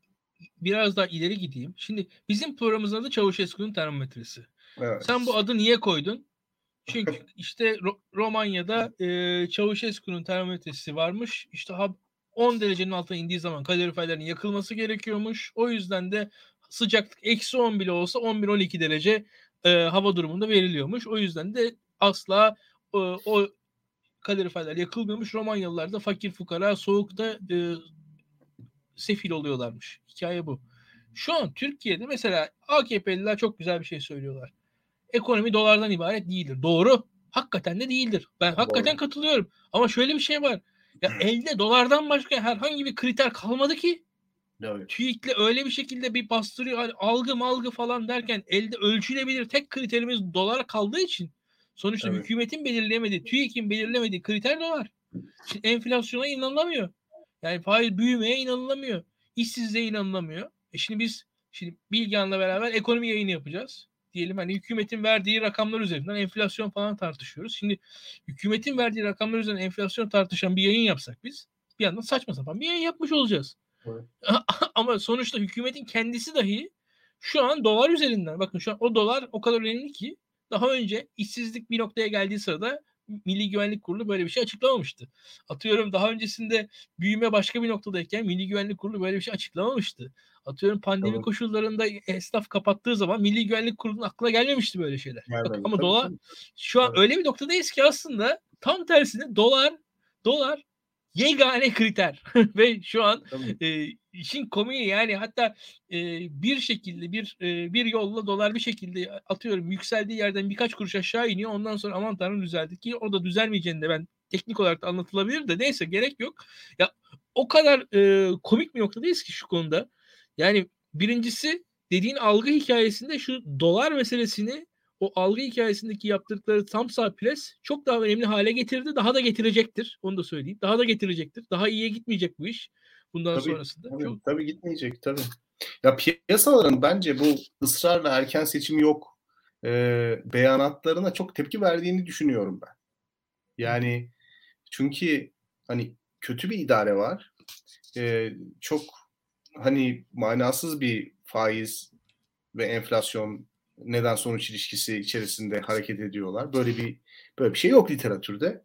Biraz daha ileri gideyim. Şimdi bizim programımızın adı Çavuşesku'nun termometresi. Evet. Sen bu adı niye koydun? Çünkü [laughs] işte Ro- Romanya'da e, Çavuşesku'nun termometresi varmış. İşte 10 derecenin altına indiği zaman kaloriferlerin yakılması gerekiyormuş. O yüzden de sıcaklık eksi 10 bile olsa 11-12 derece e, hava durumunda veriliyormuş. O yüzden de asla e, o kaloriferler yakılmıyormuş. Romanyalılar da fakir fukara soğukta e, sefil oluyorlarmış. Hikaye bu. Şu an Türkiye'de mesela AKP'liler çok güzel bir şey söylüyorlar. Ekonomi dolardan ibaret değildir. Doğru. Hakikaten de değildir. Ben hakikaten Doğru. katılıyorum. Ama şöyle bir şey var. Ya elde dolardan başka herhangi bir kriter kalmadı ki. Evet. TÜİK'le öyle bir şekilde bir bastırıyor. Hani algı malgı falan derken elde ölçülebilir tek kriterimiz dolar kaldığı için sonuçta evet. hükümetin belirlemediği, TÜİK'in belirlemediği kriter dolar. Şimdi enflasyona inanılamıyor. Yani faiz büyümeye inanılamıyor. İşsizliğe inanılamıyor. E şimdi biz şimdi Bilgehan'la beraber ekonomi yayını yapacağız. Diyelim hani hükümetin verdiği rakamlar üzerinden enflasyon falan tartışıyoruz. Şimdi hükümetin verdiği rakamlar üzerinden enflasyon tartışan bir yayın yapsak biz bir yandan saçma sapan bir yayın yapmış olacağız. Evet. [laughs] Ama sonuçta hükümetin kendisi dahi şu an dolar üzerinden bakın şu an o dolar o kadar önemli ki daha önce işsizlik bir noktaya geldiği sırada Milli Güvenlik Kurulu böyle bir şey açıklamamıştı. Atıyorum daha öncesinde büyüme başka bir noktadayken Milli Güvenlik Kurulu böyle bir şey açıklamamıştı. Atıyorum pandemi evet. koşullarında esnaf kapattığı zaman Milli Güvenlik Kurulu'nun aklına gelmemişti böyle şeyler. Yani, Bak, ama dolar şu an evet. öyle bir noktadayız ki aslında tam tersine dolar dolar yegane kriter [laughs] ve şu an e, işin komiği yani hatta e, bir şekilde bir e, bir yolla dolar bir şekilde atıyorum yükseldiği yerden birkaç kuruş aşağı iniyor ondan sonra aman tanrım düzeldi ki o da düzelmeyeceğini de ben teknik olarak da anlatılabilir de neyse gerek yok. Ya o kadar e, komik bir noktadayız ki şu konuda. Yani birincisi dediğin algı hikayesinde şu dolar meselesini o algı hikayesindeki yaptıkları tam sağ pres çok daha önemli hale getirdi. Daha da getirecektir. Onu da söyleyeyim. Daha da getirecektir. Daha iyiye gitmeyecek bu iş. Bundan tabii, sonrasında. Tabii, çok... tabii gitmeyecek tabii. Ya piyasaların bence bu ısrarla erken seçim yok e, beyanatlarına çok tepki verdiğini düşünüyorum ben. Yani çünkü hani kötü bir idare var. E, çok hani manasız bir faiz ve enflasyon neden sonuç ilişkisi içerisinde hareket ediyorlar. Böyle bir böyle bir şey yok literatürde.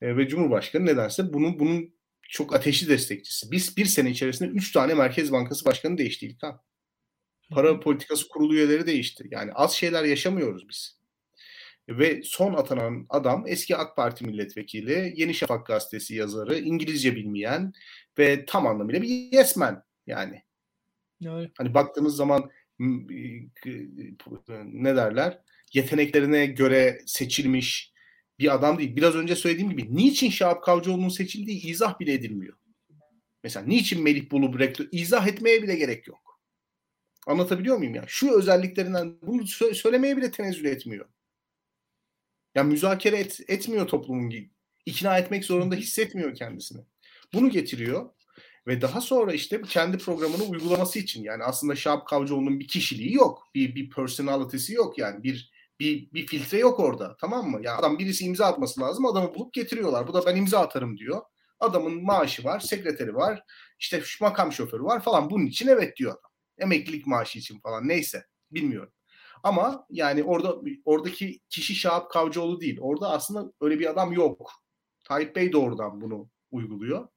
E, ve Cumhurbaşkanı nedense bunun bunun çok ateşli destekçisi. Biz bir sene içerisinde üç tane Merkez Bankası Başkanı değişti İlkan. Para politikası kurulu üyeleri değişti. Yani az şeyler yaşamıyoruz biz. Ve son atanan adam eski AK Parti milletvekili, Yeni Şafak gazetesi yazarı, İngilizce bilmeyen ve tam anlamıyla bir yes man yani. Evet. Hani baktığımız zaman ne derler yeteneklerine göre seçilmiş bir adam değil. Biraz önce söylediğim gibi niçin Şahap Kavcıoğlu'nun seçildiği izah bile edilmiyor. Mesela niçin Melih Bulu rektör izah etmeye bile gerek yok. Anlatabiliyor muyum ya? Şu özelliklerinden bunu sö- söylemeye bile tenezzül etmiyor. Ya müzakere et, etmiyor toplumun gibi. İkna etmek zorunda hissetmiyor kendisini. Bunu getiriyor ve daha sonra işte kendi programını uygulaması için yani aslında Şahap Kavcıoğlu'nun bir kişiliği yok. Bir bir personality'si yok yani bir bir bir filtre yok orada. Tamam mı? Ya adam birisi imza atması lazım. Adamı bulup getiriyorlar. Bu da ben imza atarım diyor. Adamın maaşı var, sekreteri var, işte makam şoförü var falan. Bunun için evet diyor adam. Emeklilik maaşı için falan neyse bilmiyorum. Ama yani orada oradaki kişi Şahap Kavcıoğlu değil. Orada aslında öyle bir adam yok. Tayyip Bey doğrudan bunu uyguluyor.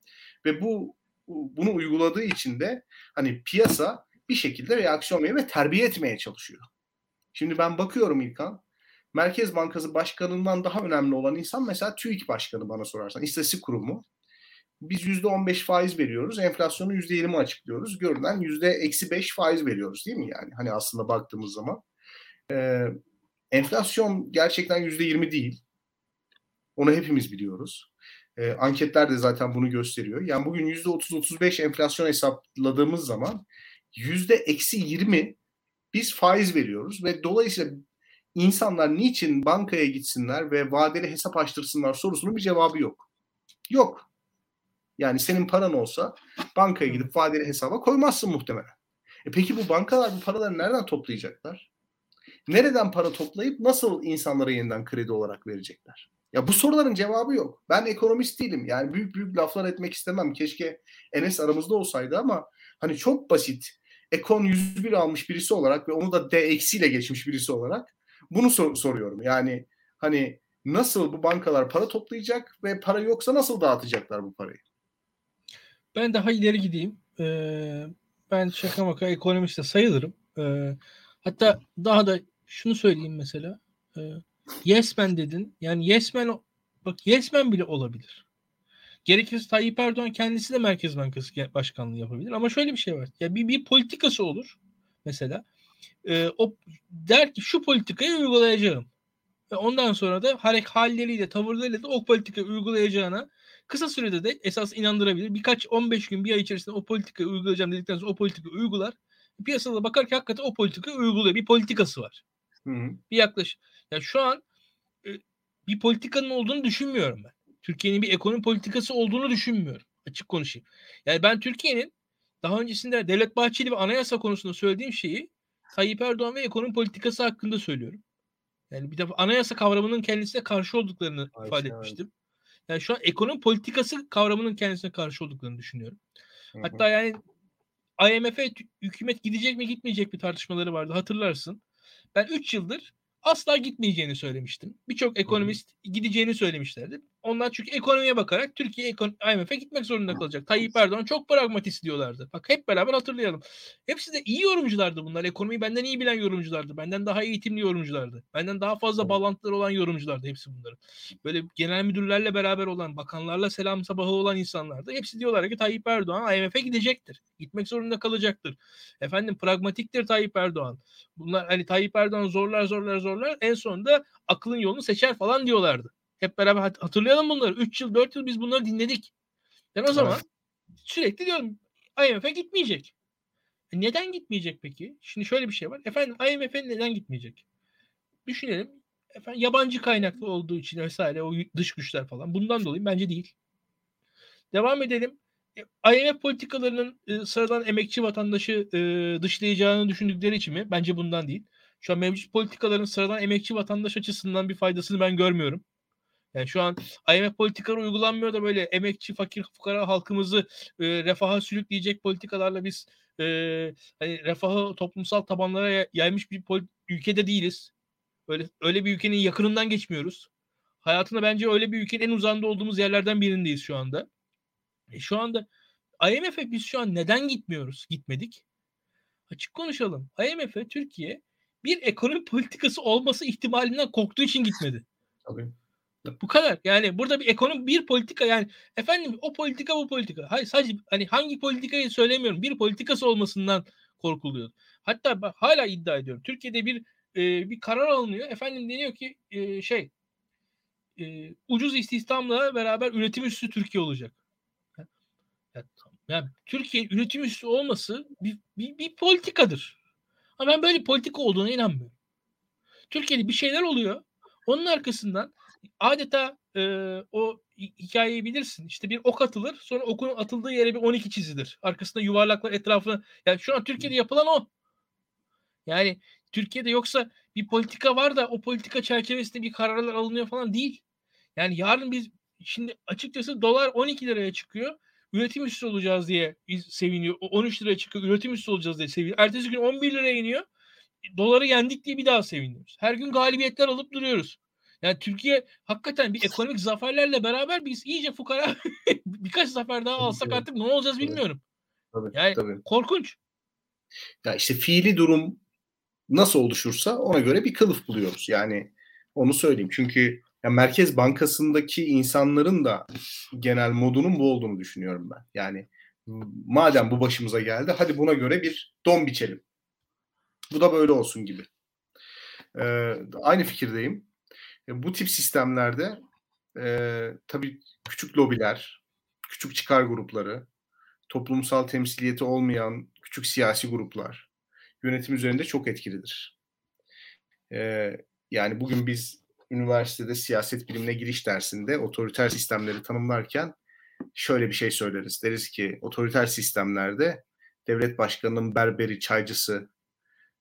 Ve bu bunu uyguladığı için de hani piyasa bir şekilde reaksiyon veriyor ve terbiye etmeye çalışıyor. Şimdi ben bakıyorum İlkan. Merkez Bankası Başkanı'ndan daha önemli olan insan mesela TÜİK Başkanı bana sorarsan. İstatistik Kurumu. Biz %15 faiz veriyoruz. Enflasyonu %20 açıklıyoruz. Görünen %-5 faiz veriyoruz değil mi yani? Hani aslında baktığımız zaman. Ee, enflasyon gerçekten %20 değil. Onu hepimiz biliyoruz. E, anketler de zaten bunu gösteriyor. Yani bugün %30-35 enflasyon hesapladığımız zaman %-20 biz faiz veriyoruz ve dolayısıyla insanlar niçin bankaya gitsinler ve vadeli hesap açtırsınlar sorusunun bir cevabı yok. Yok. Yani senin paran olsa bankaya gidip vadeli hesaba koymazsın muhtemelen. E peki bu bankalar bu paraları nereden toplayacaklar? Nereden para toplayıp nasıl insanlara yeniden kredi olarak verecekler? Ya bu soruların cevabı yok. Ben ekonomist değilim. Yani büyük büyük laflar etmek istemem. Keşke Enes aramızda olsaydı ama hani çok basit. Ekon 101 almış birisi olarak ve onu da D eksiyle geçmiş birisi olarak bunu sor- soruyorum. Yani hani nasıl bu bankalar para toplayacak ve para yoksa nasıl dağıtacaklar bu parayı? Ben daha ileri gideyim. Ee, ben şaka maka ekonomist de sayılırım. Ee, hatta daha da şunu söyleyeyim mesela. Ee, Yes dedin. Yani yes man bak yes man bile olabilir. Gerekirse Tayyip Erdoğan kendisi de Merkez Bankası Başkanlığı yapabilir. Ama şöyle bir şey var. Ya bir, bir politikası olur mesela. E, o der ki şu politikayı uygulayacağım. Ve ondan sonra da harek halleriyle, tavırlarıyla da o politikayı uygulayacağına kısa sürede de esas inandırabilir. Birkaç 15 gün, bir ay içerisinde o politikayı uygulayacağım dedikten sonra o politikayı uygular. Piyasada bakar ki hakikaten o politikayı uyguluyor. Bir politikası var. Hı hı. Bir yaklaş. Ya şu an e, bir politikanın olduğunu düşünmüyorum ben. Türkiye'nin bir ekonomi politikası olduğunu düşünmüyorum. Açık konuşayım. Yani ben Türkiye'nin daha öncesinde Devlet Bahçeli ve anayasa konusunda söylediğim şeyi Tayyip Erdoğan ve ekonomi politikası hakkında söylüyorum. Yani bir defa anayasa kavramının kendisine karşı olduklarını Ayşe, ifade etmiştim. Yani şu an ekonomi politikası kavramının kendisine karşı olduklarını düşünüyorum. Hı hı. Hatta yani IMF'e hükümet gidecek mi gitmeyecek mi tartışmaları vardı hatırlarsın. Ben 3 yıldır asla gitmeyeceğini söylemiştim. Birçok ekonomist hmm. gideceğini söylemişlerdi. Onlar çünkü ekonomiye bakarak Türkiye IMF'e gitmek zorunda kalacak. Tayyip Erdoğan çok pragmatist diyorlardı. Bak hep beraber hatırlayalım. Hepsi de iyi yorumculardı bunlar. Ekonomiyi benden iyi bilen yorumculardı. Benden daha eğitimli yorumculardı. Benden daha fazla bağlantıları olan yorumculardı hepsi bunların. Böyle genel müdürlerle beraber olan, bakanlarla selam sabahı olan insanlardı. Hepsi diyorlar ki Tayyip Erdoğan IMF'e gidecektir. Gitmek zorunda kalacaktır. Efendim pragmatiktir Tayyip Erdoğan. Bunlar hani Tayyip Erdoğan zorlar zorlar zorlar en sonunda aklın yolunu seçer falan diyorlardı. Hep beraber hatırlayalım bunları. 3 yıl 4 yıl biz bunları dinledik. Ben o zaman sürekli diyorum IMF'e gitmeyecek. E neden gitmeyecek peki? Şimdi şöyle bir şey var. Efendim IMF'e neden gitmeyecek? Düşünelim. Efendim yabancı kaynaklı olduğu için vesaire o dış güçler falan. Bundan dolayı bence değil. Devam edelim. E, IMF politikalarının e, sıradan emekçi vatandaşı e, dışlayacağını düşündükleri için mi? Bence bundan değil. Şu an mevcut politikaların sıradan emekçi vatandaş açısından bir faydasını ben görmüyorum. Yani şu an IMF politikaları uygulanmıyor da böyle emekçi, fakir, fukara halkımızı e, refaha sürükleyecek politikalarla biz e, hani refahı toplumsal tabanlara yaymış bir ülkede değiliz. Öyle öyle bir ülkenin yakınından geçmiyoruz. Hayatında bence öyle bir ülkenin en uzağında olduğumuz yerlerden birindeyiz şu anda. E şu anda IMF'e biz şu an neden gitmiyoruz? Gitmedik. Açık konuşalım. IMF'e Türkiye bir ekonomi politikası olması ihtimalinden korktuğu için gitmedi. Tabii. Bu kadar. Yani burada bir ekonomi bir politika yani efendim o politika bu politika. Hayır sadece hani hangi politikayı söylemiyorum. Bir politikası olmasından korkuluyor. Hatta ben hala iddia ediyorum. Türkiye'de bir e, bir karar alınıyor. Efendim deniyor ki e, şey e, ucuz istihdamla beraber üretim üstü Türkiye olacak. Ya, Yani Türkiye üretim üssü olması bir, bir, bir politikadır. Ama ben böyle politika olduğuna inanmıyorum. Türkiye'de bir şeyler oluyor. Onun arkasından adeta e, o hikayeyi bilirsin. İşte bir ok atılır. Sonra okun atıldığı yere bir 12 çizilir. Arkasında yuvarlaklar etrafına. Yani şu an Türkiye'de yapılan o. Yani Türkiye'de yoksa bir politika var da o politika çerçevesinde bir kararlar alınıyor falan değil. Yani yarın biz şimdi açıkçası dolar 12 liraya çıkıyor. Üretim üssü olacağız diye seviniyor. 13 liraya çıkıyor. Üretim üssü olacağız diye seviniyor. Ertesi gün 11 liraya iniyor. Doları yendik diye bir daha seviniyoruz. Her gün galibiyetler alıp duruyoruz. Yani Türkiye hakikaten bir ekonomik zaferlerle beraber biz iyice fukara [laughs] birkaç zafer daha alsak artık ne olacağız bilmiyorum. Tabii, yani tabii. korkunç. Ya işte fiili durum nasıl oluşursa ona göre bir kılıf buluyoruz. Yani onu söyleyeyim. Çünkü ya Merkez Bankası'ndaki insanların da genel modunun bu olduğunu düşünüyorum ben. Yani madem bu başımıza geldi hadi buna göre bir don biçelim. Bu da böyle olsun gibi. Ee, aynı fikirdeyim. Bu tip sistemlerde e, tabii küçük lobiler, küçük çıkar grupları, toplumsal temsiliyeti olmayan küçük siyasi gruplar yönetim üzerinde çok etkilidir. E, yani bugün biz üniversitede siyaset bilimine giriş dersinde otoriter sistemleri tanımlarken şöyle bir şey söyleriz. Deriz ki otoriter sistemlerde devlet başkanının berberi, çaycısı,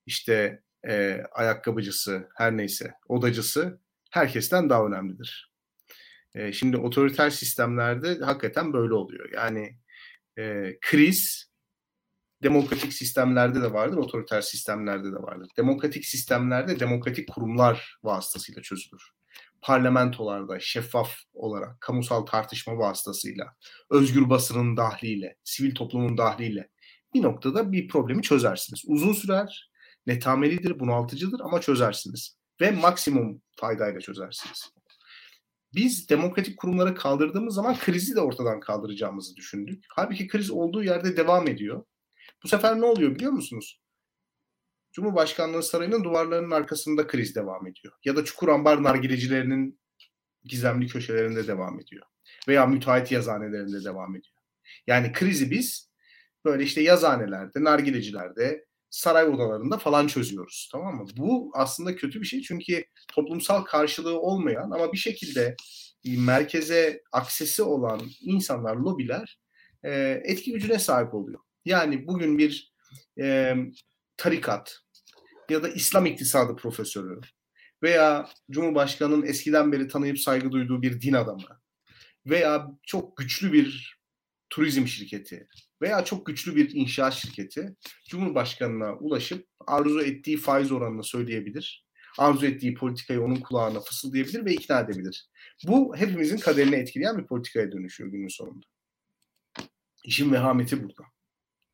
işte e, ayakkabıcısı, her neyse odacısı herkesten daha önemlidir. E, şimdi otoriter sistemlerde hakikaten böyle oluyor. Yani e, kriz demokratik sistemlerde de vardır, otoriter sistemlerde de vardır. Demokratik sistemlerde demokratik kurumlar vasıtasıyla çözülür. Parlamentolarda şeffaf olarak, kamusal tartışma vasıtasıyla, özgür basının dahliyle, sivil toplumun dahliyle bir noktada bir problemi çözersiniz. Uzun sürer, netamelidir, bunaltıcıdır ama çözersiniz. Ve maksimum faydayla çözersiniz. Biz demokratik kurumları kaldırdığımız zaman krizi de ortadan kaldıracağımızı düşündük. Halbuki kriz olduğu yerde devam ediyor. Bu sefer ne oluyor biliyor musunuz? Cumhurbaşkanlığı sarayının duvarlarının arkasında kriz devam ediyor. Ya da Çukurambar nargilecilerinin gizemli köşelerinde devam ediyor. Veya müteahhit yazanelerinde devam ediyor. Yani krizi biz böyle işte yazanelerde, nargilecilerde, saray odalarında falan çözüyoruz. Tamam mı? Bu aslında kötü bir şey çünkü toplumsal karşılığı olmayan ama bir şekilde merkeze aksesi olan insanlar, lobiler e, etki gücüne sahip oluyor. Yani bugün bir e, tarikat ya da İslam iktisadı profesörü veya Cumhurbaşkanı'nın eskiden beri tanıyıp saygı duyduğu bir din adamı veya çok güçlü bir turizm şirketi veya çok güçlü bir inşaat şirketi Cumhurbaşkanı'na ulaşıp arzu ettiği faiz oranını söyleyebilir. Arzu ettiği politikayı onun kulağına fısıldayabilir ve ikna edebilir. Bu hepimizin kaderini etkileyen bir politikaya dönüşüyor günün sonunda. İşin vehameti burada.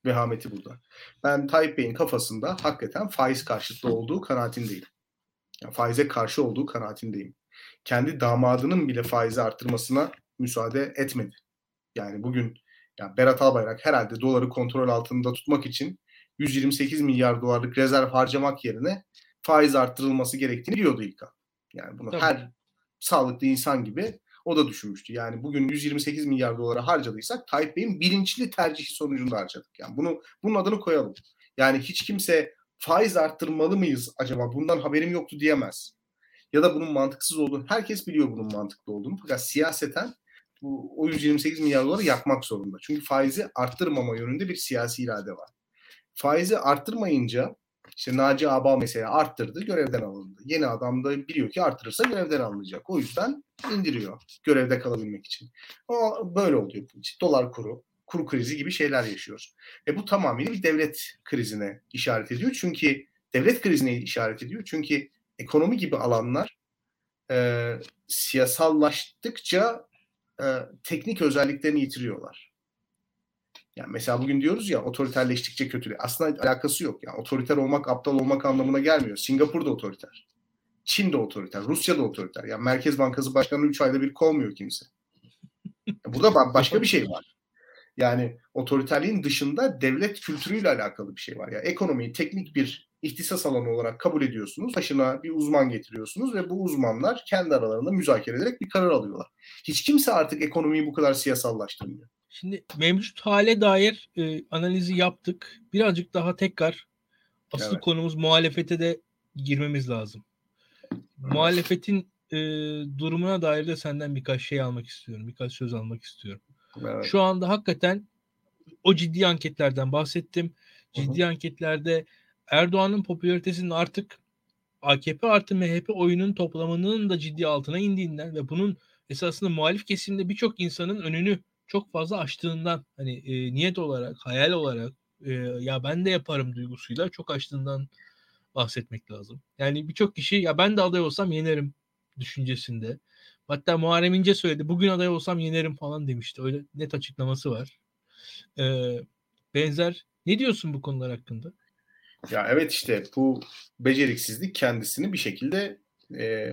Vehameti burada. Ben Tayyip Bey'in kafasında hakikaten faiz karşıtı olduğu kanaatindeyim. Yani faize karşı olduğu kanaatindeyim. Kendi damadının bile faizi arttırmasına müsaade etmedi. Yani bugün yani Berat Albayrak herhalde doları kontrol altında tutmak için 128 milyar dolarlık rezerv harcamak yerine faiz arttırılması gerektiğini biliyordu ilk an. Yani bunu Tabii. her sağlıklı insan gibi o da düşünmüştü. Yani bugün 128 milyar dolara harcadıysak Tayyip Bey'in bilinçli tercihi sonucunda harcadık. Yani bunu bunun adını koyalım. Yani hiç kimse faiz arttırmalı mıyız acaba bundan haberim yoktu diyemez. Ya da bunun mantıksız olduğunu herkes biliyor bunun mantıklı olduğunu. Fakat siyaseten bu o 128 milyar doları yakmak zorunda. Çünkü faizi arttırmama yönünde bir siyasi irade var. Faizi arttırmayınca işte Naci Aba mesela arttırdı, görevden alındı. Yeni adam da biliyor ki arttırırsa görevden alınacak. O yüzden indiriyor görevde kalabilmek için. Ama böyle oluyor. İşte dolar kuru, kuru krizi gibi şeyler yaşıyoruz. E bu tamamıyla bir devlet krizine işaret ediyor. Çünkü devlet krizine işaret ediyor. Çünkü ekonomi gibi alanlar e, siyasallaştıkça e, teknik özelliklerini yitiriyorlar. Yani mesela bugün diyoruz ya otoriterleştikçe kötülüğü. Aslında alakası yok. Yani otoriter olmak aptal olmak anlamına gelmiyor. Singapur da otoriter. Çin de otoriter. Rusya da otoriter. Yani Merkez Bankası Başkanı 3 ayda bir kovmuyor kimse. Burada başka bir şey var. Yani otoriterliğin dışında devlet kültürüyle alakalı bir şey var. Yani ekonomiyi teknik bir ihtisas alanı olarak kabul ediyorsunuz. Başına bir uzman getiriyorsunuz ve bu uzmanlar kendi aralarında müzakere ederek bir karar alıyorlar. Hiç kimse artık ekonomiyi bu kadar siyasallaştırmıyor. Şimdi mevcut hale dair e, analizi yaptık. Birazcık daha tekrar asıl evet. konumuz muhalefete de girmemiz lazım. Evet. Muhalefetin e, durumuna dair de senden birkaç şey almak istiyorum. Birkaç söz almak istiyorum. Evet. Şu anda hakikaten o ciddi anketlerden bahsettim. Ciddi Hı-hı. anketlerde Erdoğan'ın popülaritesinin artık AKP artı MHP oyunun toplamının da ciddi altına indiğinden ve bunun esasında muhalif kesimde birçok insanın önünü çok fazla açtığından hani e, niyet olarak, hayal olarak e, ya ben de yaparım duygusuyla çok açtığından bahsetmek lazım. Yani birçok kişi ya ben de aday olsam yenerim düşüncesinde. Hatta Muharrem İnce söyledi bugün aday olsam yenerim falan demişti. Öyle net açıklaması var. Ee, benzer ne diyorsun bu konular hakkında? Ya evet işte bu beceriksizlik kendisini bir şekilde e,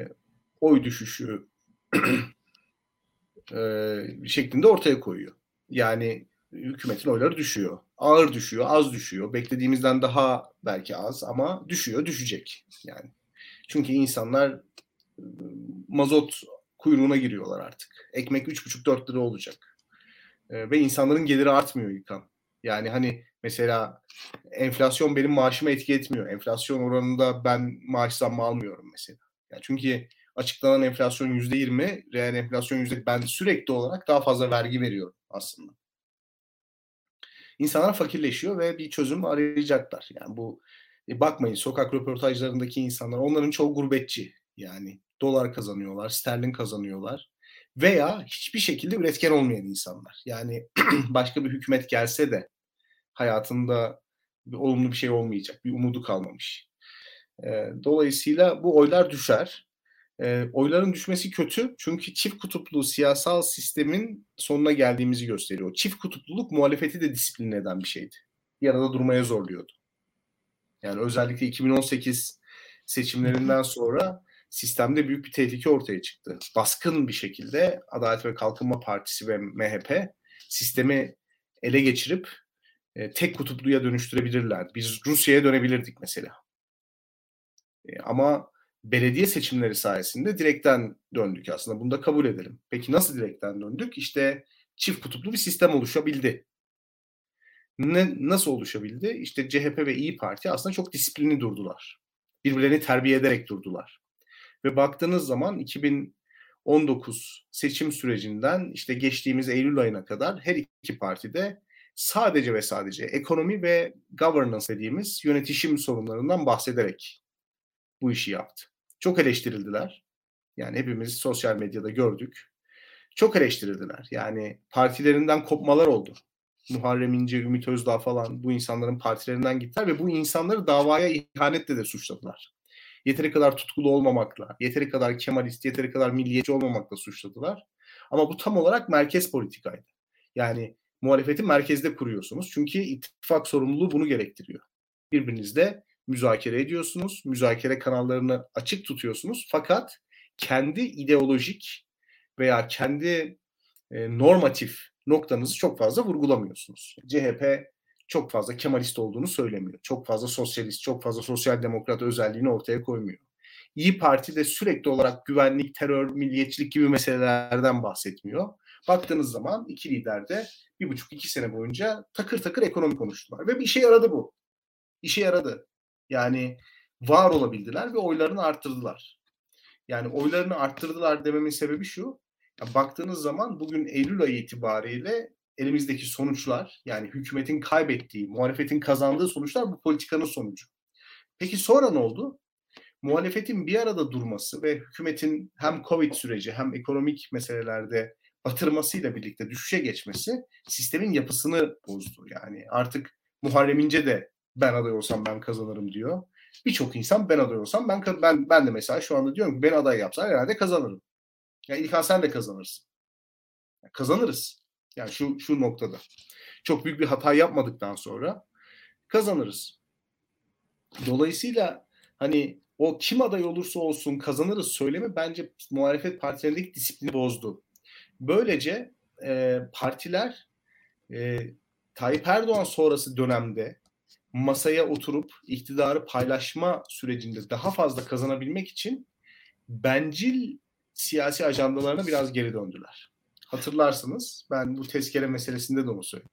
oy düşüşü [clears throat] e, şeklinde ortaya koyuyor. Yani hükümetin oyları düşüyor. Ağır düşüyor, az düşüyor. Beklediğimizden daha belki az ama düşüyor, düşecek. Yani çünkü insanlar mazot kuyruğuna giriyorlar artık. Ekmek 3,5-4 lira olacak. E, ve insanların geliri artmıyor yıkan. Yani hani mesela enflasyon benim maaşıma etki etmiyor. Enflasyon oranında ben maaş zammı almıyorum mesela. Yani çünkü açıklanan enflasyon yüzde yirmi, reel enflasyon yüzde ben sürekli olarak daha fazla vergi veriyorum aslında. İnsanlar fakirleşiyor ve bir çözüm arayacaklar. Yani bu e, bakmayın sokak röportajlarındaki insanlar onların çoğu gurbetçi. Yani dolar kazanıyorlar, sterlin kazanıyorlar veya hiçbir şekilde üretken olmayan insanlar. Yani [clears throat] başka bir hükümet gelse de hayatında bir olumlu bir şey olmayacak, bir umudu kalmamış. Dolayısıyla bu oylar düşer. oyların düşmesi kötü çünkü çift kutuplu siyasal sistemin sonuna geldiğimizi gösteriyor. Çift kutupluluk muhalefeti de disiplin eden bir şeydi. Bir arada durmaya zorluyordu. Yani özellikle 2018 seçimlerinden sonra sistemde büyük bir tehlike ortaya çıktı. Baskın bir şekilde Adalet ve Kalkınma Partisi ve MHP sistemi ele geçirip e, tek kutupluya dönüştürebilirler. Biz Rusya'ya dönebilirdik mesela. E, ama belediye seçimleri sayesinde direkten döndük aslında. Bunu da kabul edelim. Peki nasıl direkten döndük? İşte çift kutuplu bir sistem oluşabildi. Ne, nasıl oluşabildi? İşte CHP ve İyi Parti aslında çok disiplinli durdular. Birbirlerini terbiye ederek durdular. Ve baktığınız zaman 2019 seçim sürecinden işte geçtiğimiz Eylül ayına kadar her iki partide sadece ve sadece ekonomi ve governance dediğimiz yönetişim sorunlarından bahsederek bu işi yaptı. Çok eleştirildiler. Yani hepimiz sosyal medyada gördük. Çok eleştirildiler. Yani partilerinden kopmalar oldu. Muharrem İnce, Ümit Özdağ falan bu insanların partilerinden gittiler ve bu insanları davaya ihanetle de suçladılar. Yeteri kadar tutkulu olmamakla, yeteri kadar kemalist, yeteri kadar milliyetçi olmamakla suçladılar. Ama bu tam olarak merkez politikaydı. Yani muhalefeti merkezde kuruyorsunuz. Çünkü ittifak sorumluluğu bunu gerektiriyor. Birbirinizle müzakere ediyorsunuz. Müzakere kanallarını açık tutuyorsunuz. Fakat kendi ideolojik veya kendi e, normatif noktanızı çok fazla vurgulamıyorsunuz. CHP çok fazla Kemalist olduğunu söylemiyor. Çok fazla sosyalist, çok fazla sosyal demokrat özelliğini ortaya koymuyor. İyi Parti de sürekli olarak güvenlik, terör, milliyetçilik gibi meselelerden bahsetmiyor. Baktığınız zaman iki lider de bir buçuk iki sene boyunca takır takır ekonomi konuştular. Ve bir işe yaradı bu. İşe yaradı. Yani var olabildiler ve oylarını arttırdılar. Yani oylarını arttırdılar dememin sebebi şu. Ya baktığınız zaman bugün Eylül ayı itibariyle elimizdeki sonuçlar yani hükümetin kaybettiği, muhalefetin kazandığı sonuçlar bu politikanın sonucu. Peki sonra ne oldu? Muhalefetin bir arada durması ve hükümetin hem Covid süreci hem ekonomik meselelerde batırmasıyla birlikte düşüşe geçmesi sistemin yapısını bozdu. Yani artık Muharrem İnce de ben aday olsam ben kazanırım diyor. Birçok insan ben aday olsam ben ben ben de mesela şu anda diyorum ki ben aday yapsam herhalde kazanırım. Ya yani İlkan sen de kazanırsın. Yani kazanırız. Yani şu şu noktada. Çok büyük bir hata yapmadıktan sonra kazanırız. Dolayısıyla hani o kim aday olursa olsun kazanırız söylemi bence muhalefet partilerindeki disiplini bozdu. Böylece e, partiler e, Tayyip Erdoğan sonrası dönemde masaya oturup iktidarı paylaşma sürecinde daha fazla kazanabilmek için bencil siyasi ajandalarına biraz geri döndüler. Hatırlarsınız ben bu tezkere meselesinde de onu söyledim.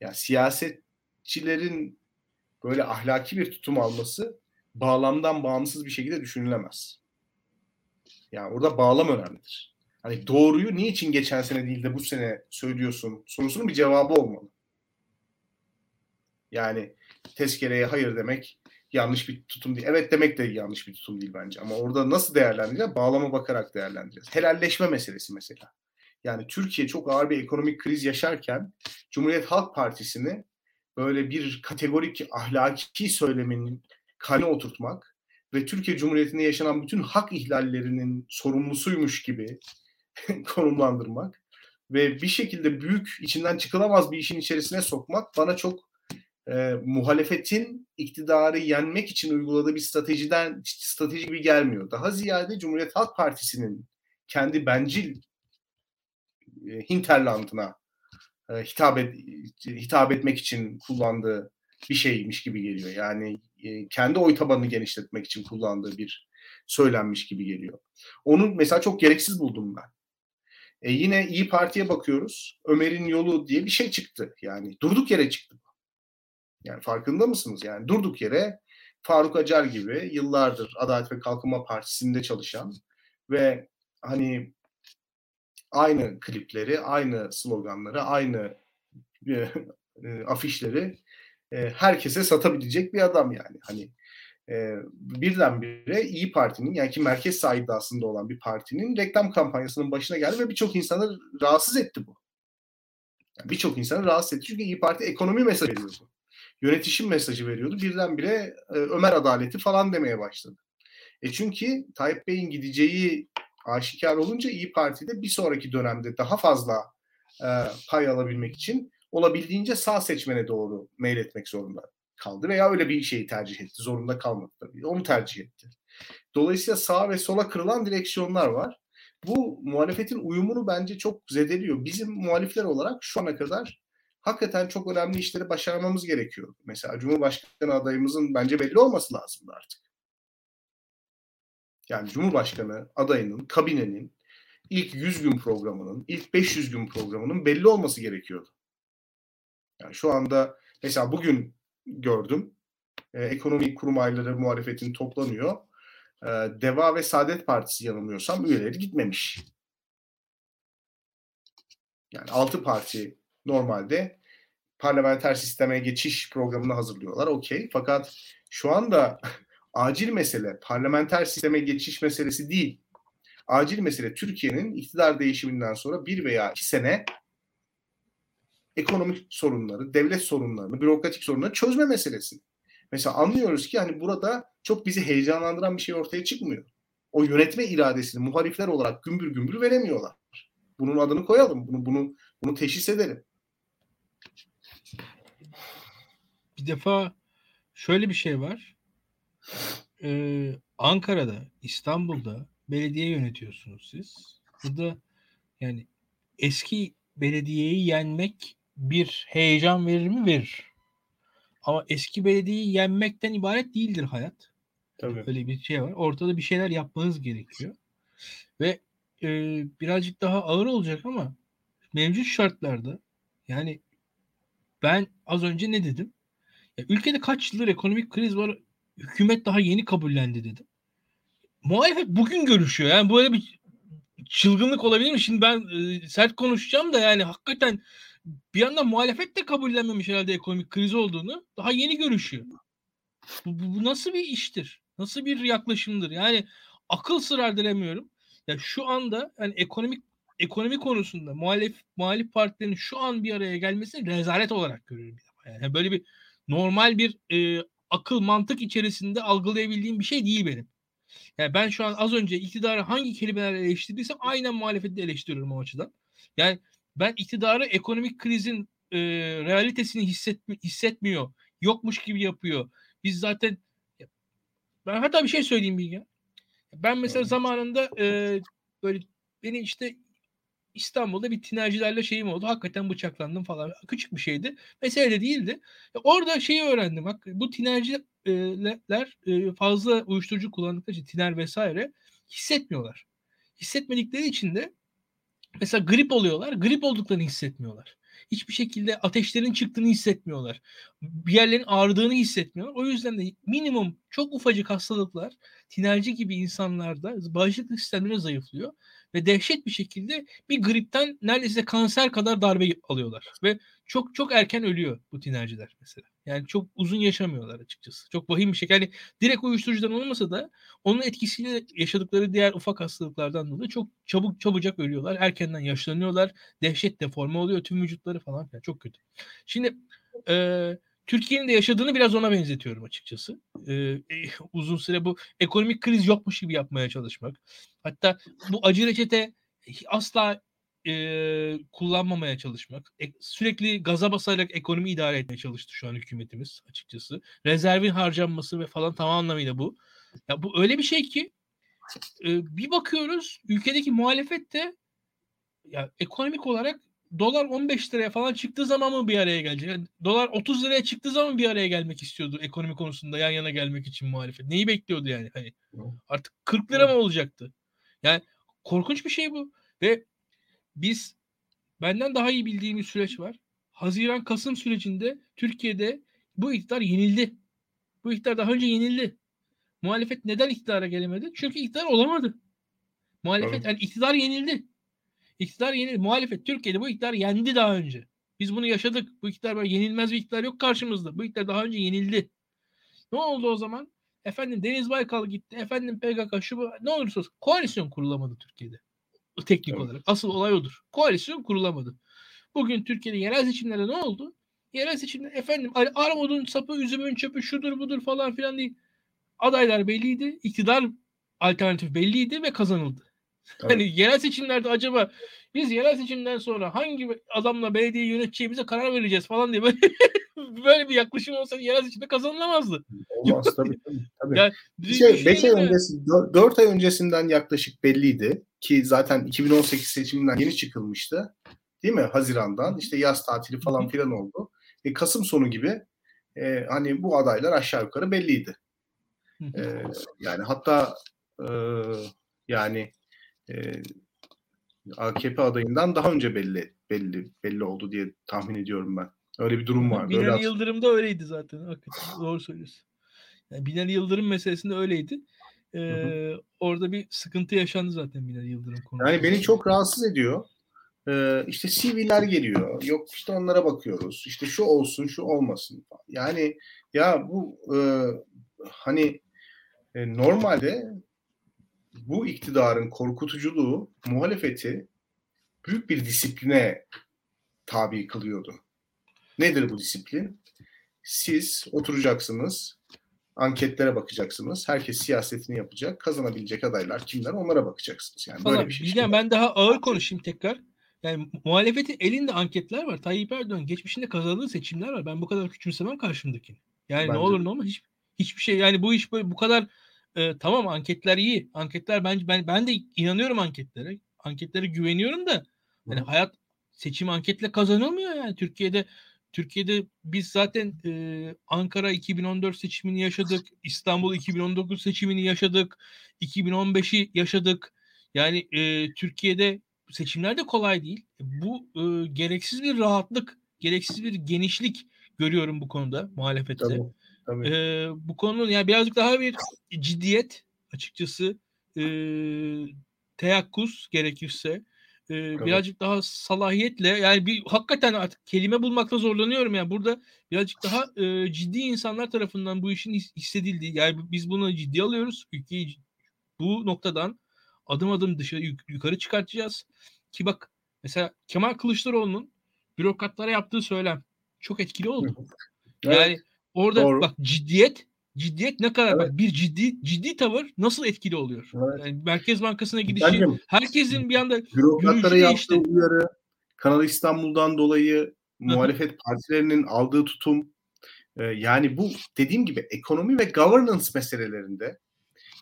Yani siyasetçilerin böyle ahlaki bir tutum alması bağlamdan bağımsız bir şekilde düşünülemez. Yani orada bağlam önemlidir. Hani doğruyu niçin geçen sene değil de bu sene söylüyorsun sorusunun bir cevabı olmalı. Yani tezkereye hayır demek yanlış bir tutum değil. Evet demek de yanlış bir tutum değil bence. Ama orada nasıl değerlendireceğiz? Bağlama bakarak değerlendireceğiz. Helalleşme meselesi mesela. Yani Türkiye çok ağır bir ekonomik kriz yaşarken Cumhuriyet Halk Partisi'ni böyle bir kategorik ahlaki söylemin kane oturtmak ve Türkiye Cumhuriyeti'nde yaşanan bütün hak ihlallerinin sorumlusuymuş gibi [laughs] konumlandırmak ve bir şekilde büyük içinden çıkılamaz bir işin içerisine sokmak bana çok e, muhalefetin iktidarı yenmek için uyguladığı bir stratejiden strateji gibi gelmiyor. Daha ziyade Cumhuriyet Halk Partisi'nin kendi bencil e, hinterlandına e, hitap, et, hitap etmek için kullandığı bir şeymiş gibi geliyor. Yani e, kendi oy tabanını genişletmek için kullandığı bir söylenmiş gibi geliyor. Onu mesela çok gereksiz buldum ben. E yine İyi Parti'ye bakıyoruz. Ömer'in yolu diye bir şey çıktı. Yani durduk yere çıktı. Yani farkında mısınız? Yani durduk yere Faruk Acar gibi yıllardır Adalet ve Kalkınma Partisi'nde çalışan ve hani aynı klipleri, aynı sloganları, aynı e, e, afişleri e, herkese satabilecek bir adam yani. Hani e, birdenbire İyi Parti'nin yani ki merkez sağ iddiasında olan bir partinin reklam kampanyasının başına geldi ve birçok insanı rahatsız etti bu. Yani birçok insanı rahatsız etti çünkü İyi Parti ekonomi mesajı veriyordu. Yönetişim mesajı veriyordu. Birdenbire e, Ömer adaleti falan demeye başladı. E çünkü Tayyip Bey'in gideceği aşikar olunca İyi Parti'de bir sonraki dönemde daha fazla e, pay alabilmek için olabildiğince sağ seçmene doğru meyletmek zorunda kaldı veya öyle bir şeyi tercih etti. Zorunda kalmadı tabii. Onu tercih etti. Dolayısıyla sağ ve sola kırılan direksiyonlar var. Bu muhalefetin uyumunu bence çok zedeliyor. Bizim muhalifler olarak şu ana kadar hakikaten çok önemli işleri başarmamız gerekiyor. Mesela Cumhurbaşkanı adayımızın bence belli olması lazımdı artık. Yani Cumhurbaşkanı adayının, kabinenin ilk 100 gün programının, ilk 500 gün programının belli olması gerekiyordu. Yani şu anda mesela bugün gördüm. E, ekonomi kurmayları muhalefetin toplanıyor. E, Deva ve Saadet Partisi yanılmıyorsam üyeleri gitmemiş. Yani altı parti normalde parlamenter sisteme geçiş programını hazırlıyorlar. Okey. Fakat şu anda [laughs] acil mesele parlamenter sisteme geçiş meselesi değil. Acil mesele Türkiye'nin iktidar değişiminden sonra bir veya iki sene ekonomik sorunları, devlet sorunlarını, bürokratik sorunları çözme meselesi. Mesela anlıyoruz ki hani burada çok bizi heyecanlandıran bir şey ortaya çıkmıyor. O yönetme iradesini muhalifler olarak gümbür gümbür veremiyorlar. Bunun adını koyalım. Bunu bunu bunu teşhis edelim. Bir defa şöyle bir şey var. Ee, Ankara'da, İstanbul'da belediye yönetiyorsunuz siz. Burada yani eski belediyeyi yenmek bir heyecan verir mi? Verir. Ama eski belediyeyi yenmekten ibaret değildir hayat. Tabii. Öyle bir şey var. Ortada bir şeyler yapmanız gerekiyor. Ve e, birazcık daha ağır olacak ama mevcut şartlarda yani ben az önce ne dedim? Ya, ülkede kaç yıldır ekonomik kriz var hükümet daha yeni kabullendi dedim. Muhalefet bugün görüşüyor. Yani böyle bir çılgınlık olabilir mi? Şimdi ben e, sert konuşacağım da yani hakikaten bir yandan muhalefet de kabullenmemiş herhalde ekonomik kriz olduğunu. Daha yeni görüşüyor. Bu, bu, bu nasıl bir iştir? Nasıl bir yaklaşımdır? Yani akıl sır erdiremiyorum. Ya şu anda yani ekonomik ekonomi konusunda muhalif muhalif partilerin şu an bir araya gelmesini rezalet olarak görüyorum. Yani böyle bir normal bir e, akıl mantık içerisinde algılayabildiğim bir şey değil benim. Yani ben şu an az önce iktidarı hangi kelimelerle eleştirdiysem aynen muhalefeti eleştiriyorum o açıdan. Yani ben iktidarı ekonomik krizin e, realitesini hissetmi hissetmiyor. Yokmuş gibi yapıyor. Biz zaten ben hatta bir şey söyleyeyim Bilge. Ben mesela zamanında e, böyle beni işte İstanbul'da bir tinercilerle şeyim oldu. Hakikaten bıçaklandım falan. Küçük bir şeydi. Mesele de değildi. Orada şeyi öğrendim. Bak bu tinerciler e, fazla uyuşturucu kullandıkları için tiner vesaire hissetmiyorlar. Hissetmedikleri için de mesela grip oluyorlar. Grip olduklarını hissetmiyorlar. Hiçbir şekilde ateşlerin çıktığını hissetmiyorlar. Bir yerlerin ağrıdığını hissetmiyorlar. O yüzden de minimum çok ufacık hastalıklar tinerci gibi insanlarda bağışıklık sistemleri zayıflıyor ve dehşet bir şekilde bir gripten neredeyse kanser kadar darbe alıyorlar ve çok çok erken ölüyor bu tinerciler mesela. Yani çok uzun yaşamıyorlar açıkçası. Çok vahim bir şey. Yani direkt uyuşturucudan olmasa da onun etkisiyle yaşadıkları diğer ufak hastalıklardan dolayı çok çabuk çabucak ölüyorlar. Erkenden yaşlanıyorlar. Dehşet deforme oluyor tüm vücutları falan filan. Çok kötü. Şimdi e, Türkiye'nin de yaşadığını biraz ona benzetiyorum açıkçası. Ee, [laughs] uzun süre bu ekonomik kriz yokmuş gibi yapmaya çalışmak. Hatta bu acı reçete asla e, kullanmamaya çalışmak. E, sürekli gaza basarak ekonomi idare etmeye çalıştı şu an hükümetimiz açıkçası. Rezervin harcanması ve falan tam anlamıyla bu. Ya bu öyle bir şey ki e, bir bakıyoruz ülkedeki muhalefet de ya ekonomik olarak dolar 15 liraya falan çıktığı zaman mı bir araya gelecek? Yani dolar 30 liraya çıktığı zaman bir araya gelmek istiyordu ekonomi konusunda yan yana gelmek için muhalefet. Neyi bekliyordu yani? Hani artık 40 lira mı olacaktı? Yani korkunç bir şey bu. Ve biz benden daha iyi bildiğimiz süreç var. Haziran Kasım sürecinde Türkiye'de bu iktidar yenildi. Bu iktidar daha önce yenildi. Muhalefet neden iktidara gelemedi? Çünkü iktidar olamadı. Muhalefet evet. yani iktidar yenildi. İktidar yenildi. Muhalefet Türkiye'de bu iktidar yendi daha önce. Biz bunu yaşadık. Bu iktidar böyle yenilmez bir iktidar yok karşımızda. Bu iktidar daha önce yenildi. Ne oldu o zaman? Efendim Deniz Baykal gitti. Efendim PKK şu bu. Ne olursa olsun koalisyon kurulamadı Türkiye'de teknik evet. olarak. Asıl olay odur. Koalisyon kurulamadı. Bugün Türkiye'de yerel seçimlerde ne oldu? Yerel seçimde efendim armudun sapı, üzümün çöpü, şudur budur falan filan değil. Adaylar belliydi. iktidar alternatif belliydi ve kazanıldı. Evet. Hani yerel seçimlerde acaba biz yerel seçimden sonra hangi adamla belediye yöneteceğimize karar vereceğiz falan diye böyle, [laughs] böyle bir yaklaşım olsa yerel seçimde kazanılamazdı. Olmaz tabii tabii. tabii. Yani, şey, 5 ay öncesi, 4 ay öncesinden yaklaşık belliydi ki zaten 2018 seçiminden yeni çıkılmıştı. Değil mi? Haziran'dan işte yaz tatili falan filan oldu. E, Kasım sonu gibi e, hani bu adaylar aşağı yukarı belliydi. E, yani hatta e, yani e, AKP adayından daha önce belli belli belli oldu diye tahmin ediyorum ben. Öyle bir durum var. Binali Öyle Yıldırım da öyleydi zaten. Hakikaten doğru söylüyorsun. Yani Binali Yıldırım meselesinde öyleydi. Ee, orada bir sıkıntı yaşandı zaten Binali Yıldırım konusunda. Yani beni çok rahatsız ediyor. Ee, işte CV'ler geliyor. Yok işte onlara bakıyoruz. İşte şu olsun, şu olmasın. Yani ya bu e, hani e, normalde bu iktidarın korkutuculuğu muhalefeti büyük bir disipline tabi kılıyordu. Nedir bu disiplin? Siz oturacaksınız, anketlere bakacaksınız. Herkes siyasetini yapacak. Kazanabilecek adaylar kimler onlara bakacaksınız. Yani böyle bir şey. Bilgen, ben daha ağır konuşayım tekrar. Yani muhalefetin elinde anketler var. Tayyip Erdoğan geçmişinde kazandığı seçimler var. Ben bu kadar küçümsemem karşımdaki. Yani Bence ne olur ne olmaz hiç, hiçbir şey yani bu iş böyle bu kadar e, tamam anketler iyi. Anketler bence ben ben de inanıyorum anketlere. Anketlere güveniyorum da yani hayat seçim anketle kazanılmıyor yani Türkiye'de Türkiye'de biz zaten e, Ankara 2014 seçimini yaşadık. İstanbul 2019 seçimini yaşadık. 2015'i yaşadık. Yani e, Türkiye'de seçimler de kolay değil. Bu e, gereksiz bir rahatlık, gereksiz bir genişlik görüyorum bu konuda muhalefette. Tabii, tabii. E, bu konunun yani birazcık daha bir ciddiyet açıkçası e, teyakkuz gerekirse e, evet. birazcık daha salahiyetle yani bir hakikaten artık kelime bulmakta zorlanıyorum yani burada birazcık daha e, ciddi insanlar tarafından bu işin hissedildiği yani biz bunu ciddi alıyoruz ülkeyi bu noktadan adım adım dışarı yukarı çıkartacağız ki bak mesela Kemal Kılıçdaroğlu'nun bürokratlara yaptığı söylem çok etkili oldu. Evet. Yani orada Doğru. bak ciddiyet ciddiyet ne kadar evet. bak bir ciddi ciddi tavır nasıl etkili oluyor? Evet. Yani Merkez Bankası'na gidişi Bence, herkesin bir anda bürokratlara yaptığı uyarı Kanal İstanbul'dan dolayı muhalefet partilerinin aldığı tutum e, yani bu dediğim gibi ekonomi ve governance meselelerinde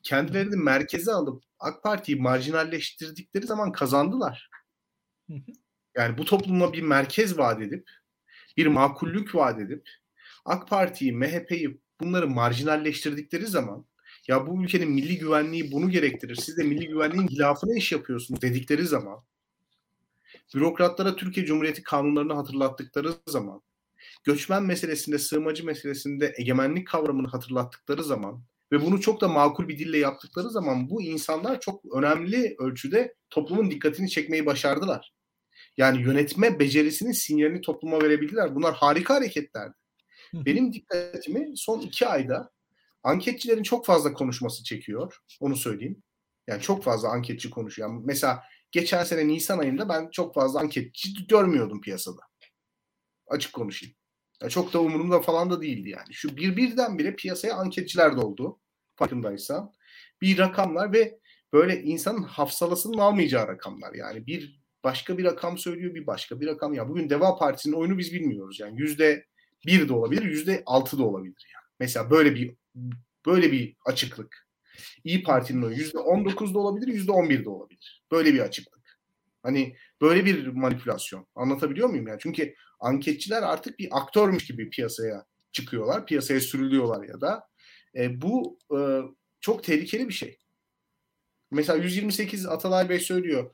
kendilerini merkeze alıp AK Parti'yi marjinalleştirdikleri zaman kazandılar. Yani bu topluma bir merkez vaat edip bir makullük vaat edip AK Parti'yi, MHP'yi bunları marjinalleştirdikleri zaman ya bu ülkenin milli güvenliği bunu gerektirir. Siz de milli güvenliğin hilafına iş yapıyorsunuz dedikleri zaman bürokratlara Türkiye Cumhuriyeti kanunlarını hatırlattıkları zaman, göçmen meselesinde, sığınmacı meselesinde egemenlik kavramını hatırlattıkları zaman ve bunu çok da makul bir dille yaptıkları zaman bu insanlar çok önemli ölçüde toplumun dikkatini çekmeyi başardılar. Yani yönetme becerisinin sinyalini topluma verebildiler. Bunlar harika hareketlerdi. Benim dikkatimi son iki ayda anketçilerin çok fazla konuşması çekiyor. Onu söyleyeyim. Yani çok fazla anketçi konuşuyor. Yani mesela geçen sene Nisan ayında ben çok fazla anketçi görmüyordum piyasada. Açık konuşayım. Ya çok da umurumda falan da değildi yani. Şu bir birden bire piyasaya anketçiler doldu. Farkındaysan. Bir rakamlar ve böyle insanın hafsalasının almayacağı rakamlar. Yani bir başka bir rakam söylüyor bir başka bir rakam. Ya bugün Deva Partisi'nin oyunu biz bilmiyoruz. Yani yüzde bir de olabilir, yüzde altı da olabilir. Yani. Mesela böyle bir böyle bir açıklık. İyi Parti'nin oyu yüzde on dokuzda olabilir, yüzde on birde olabilir. Böyle bir açıklık. Hani böyle bir manipülasyon. Anlatabiliyor muyum yani? Çünkü anketçiler artık bir aktörmüş gibi piyasaya çıkıyorlar, piyasaya sürülüyorlar ya da e, bu e, çok tehlikeli bir şey. Mesela 128 Atalay Bey söylüyor.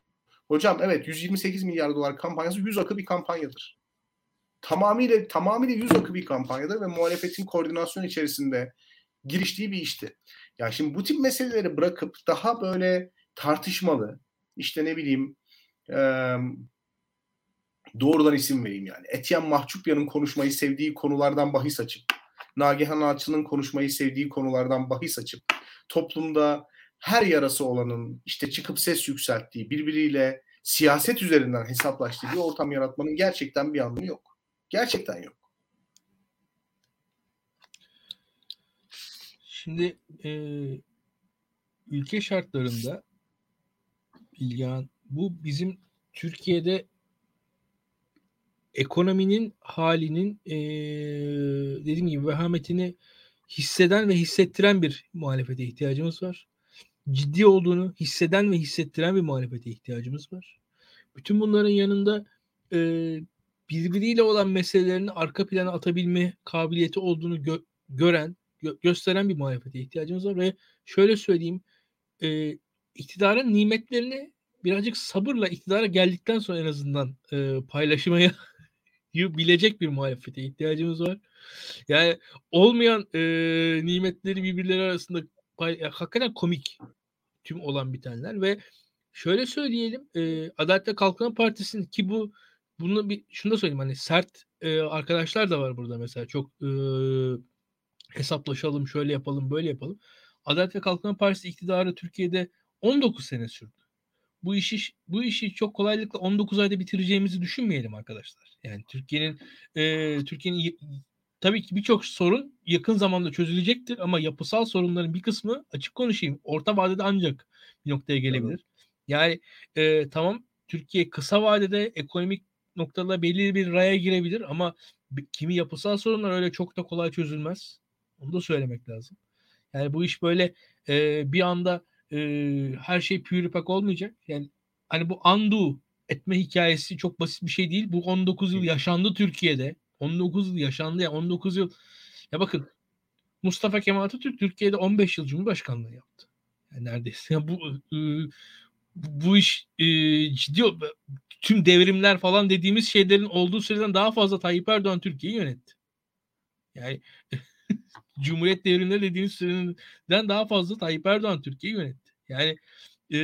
Hocam evet 128 milyar dolar kampanyası 100 akı bir kampanyadır. Tamamıyla tamamıyla 100 akı bir kampanyadır ve muhalefetin koordinasyon içerisinde giriştiği bir işti. Yani şimdi bu tip meseleleri bırakıp daha böyle tartışmalı işte ne bileyim e, doğrudan isim vereyim yani. Etiyen Mahçupyan'ın konuşmayı sevdiği konulardan bahis açıp Nagihan Alçı'nın konuşmayı sevdiği konulardan bahis açıp toplumda her yarası olanın işte çıkıp ses yükselttiği, birbiriyle siyaset üzerinden hesaplaştığı bir ortam yaratmanın gerçekten bir anlamı yok. Gerçekten yok. Şimdi e, ülke şartlarında Bilgehan bu bizim Türkiye'de ekonominin halinin e, dediğim gibi vehametini hisseden ve hissettiren bir muhalefete ihtiyacımız var. Ciddi olduğunu hisseden ve hissettiren bir muhalefete ihtiyacımız var. Bütün bunların yanında e, birbiriyle olan meselelerini arka plana atabilme kabiliyeti olduğunu gö- gören, gö- gösteren bir muhalefete ihtiyacımız var ve şöyle söyleyeyim e, iktidarın nimetlerini birazcık sabırla iktidara geldikten sonra en azından e, paylaşmaya [laughs] bilecek bir muhalefete ihtiyacımız var. Yani olmayan e, nimetleri birbirleri arasında pay, ya, hakikaten komik tüm olan bitenler ve şöyle söyleyelim e, Adalet ve Kalkınma Partisi'nin ki bu bunu bir şunu da söyleyeyim hani sert e, arkadaşlar da var burada mesela çok e, hesaplaşalım şöyle yapalım böyle yapalım. Adalet ve Kalkınma Partisi iktidarı Türkiye'de 19 sene sürdü. Bu işi bu işi çok kolaylıkla 19 ayda bitireceğimizi düşünmeyelim arkadaşlar. Yani Türkiye'nin e, Türkiye'nin tabii ki birçok sorun yakın zamanda çözülecektir ama yapısal sorunların bir kısmı açık konuşayım orta vadede ancak bir noktaya gelebilir. Evet. Yani e, tamam Türkiye kısa vadede ekonomik noktada belli bir raya girebilir ama kimi yapısal sorunlar öyle çok da kolay çözülmez. Onu da söylemek lazım. Yani bu iş böyle e, bir anda e, her şey pürüpak olmayacak. Yani hani bu undo etme hikayesi çok basit bir şey değil. Bu 19 yıl yaşandı Türkiye'de. 19 yıl yaşandı ya 19 yıl. Ya bakın Mustafa Kemal Atatürk Türkiye'de 15 yıl Cumhurbaşkanlığı yaptı. Yani neredeyse. Ya bu e, bu iş e, ciddi tüm devrimler falan dediğimiz şeylerin olduğu süreden daha fazla Tayyip Erdoğan Türkiye'yi yönetti. Yani [laughs] Cumhuriyet devrimleri dediğimiz süreden daha fazla Tayyip Erdoğan Türkiye'yi yönetti. Yani e,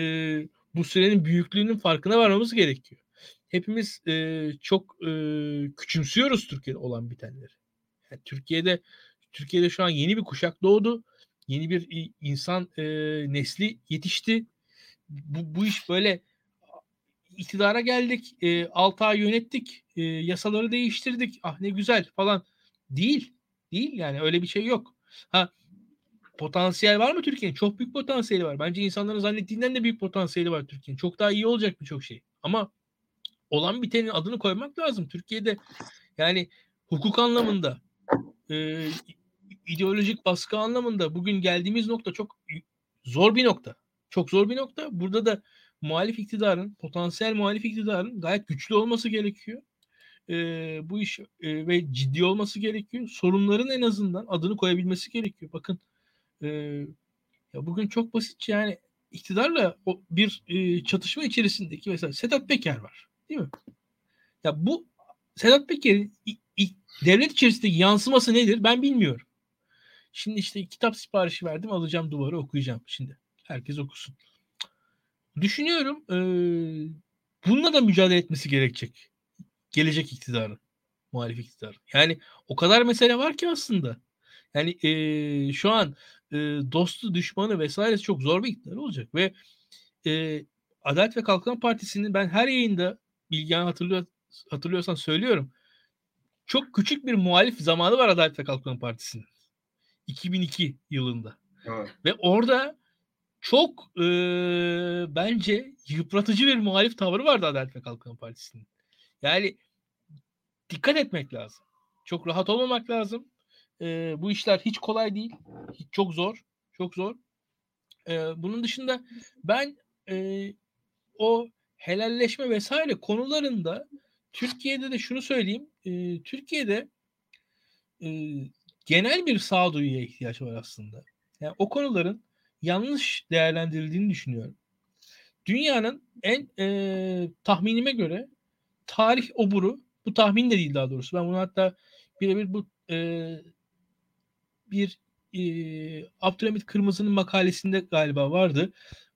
bu sürenin büyüklüğünün farkına varmamız gerekiyor. Hepimiz e, çok e, küçümsüyoruz Türkiye'de olan bitenleri. Yani Türkiye'de Türkiye'de şu an yeni bir kuşak doğdu. Yeni bir insan e, nesli yetişti. Bu, bu iş böyle iktidara geldik, e, 6 ay yönettik, e, yasaları değiştirdik, ah ne güzel falan değil. Değil yani öyle bir şey yok. Ha potansiyel var mı Türkiye'nin? Çok büyük potansiyeli var. Bence insanların zannettiğinden de büyük potansiyeli var Türkiye'nin. Çok daha iyi olacak birçok şey. Ama olan bitenin adını koymak lazım. Türkiye'de yani hukuk anlamında e, ideolojik baskı anlamında bugün geldiğimiz nokta çok zor bir nokta. Çok zor bir nokta. Burada da muhalif iktidarın, potansiyel muhalif iktidarın gayet güçlü olması gerekiyor e, bu iş e, ve ciddi olması gerekiyor. Sorunların en azından adını koyabilmesi gerekiyor. Bakın e, ya bugün çok basit yani iktidarla bir e, çatışma içerisindeki mesela Sedat Peker var. Değil mi? Ya bu Sedat Peker'in devlet içerisindeki yansıması nedir ben bilmiyorum. Şimdi işte kitap siparişi verdim alacağım duvarı okuyacağım şimdi. Herkes okusun. Düşünüyorum e, bununla da mücadele etmesi gerekecek. Gelecek iktidarın. Muhalif iktidar. Yani o kadar mesele var ki aslında. Yani e, şu an e, dostu, düşmanı vesaire çok zor bir iktidar olacak. Ve e, Adalet ve Kalkınma Partisi'nin ben her yayında Bilgehan hatırlıyor, hatırlıyorsan söylüyorum. Çok küçük bir muhalif zamanı var Adalet ve Kalkınma Partisi'nin. 2002 yılında. Evet. Ve orada çok e, bence yıpratıcı bir muhalif tavrı vardı Adalet ve Kalkınma Partisi'nin. Yani dikkat etmek lazım. Çok rahat olmamak lazım. E, bu işler hiç kolay değil. Hiç, çok zor. Çok zor. E, bunun dışında ben e, o helalleşme vesaire konularında Türkiye'de de şunu söyleyeyim. E, Türkiye'de e, genel bir sağduyuya ihtiyaç var aslında. Yani o konuların yanlış değerlendirildiğini düşünüyorum. Dünyanın en e, tahminime göre tarih oburu, bu tahmin de değil daha doğrusu. Ben bunu hatta birebir bu e, bir e, Abdülhamit Kırmızı'nın makalesinde galiba vardı.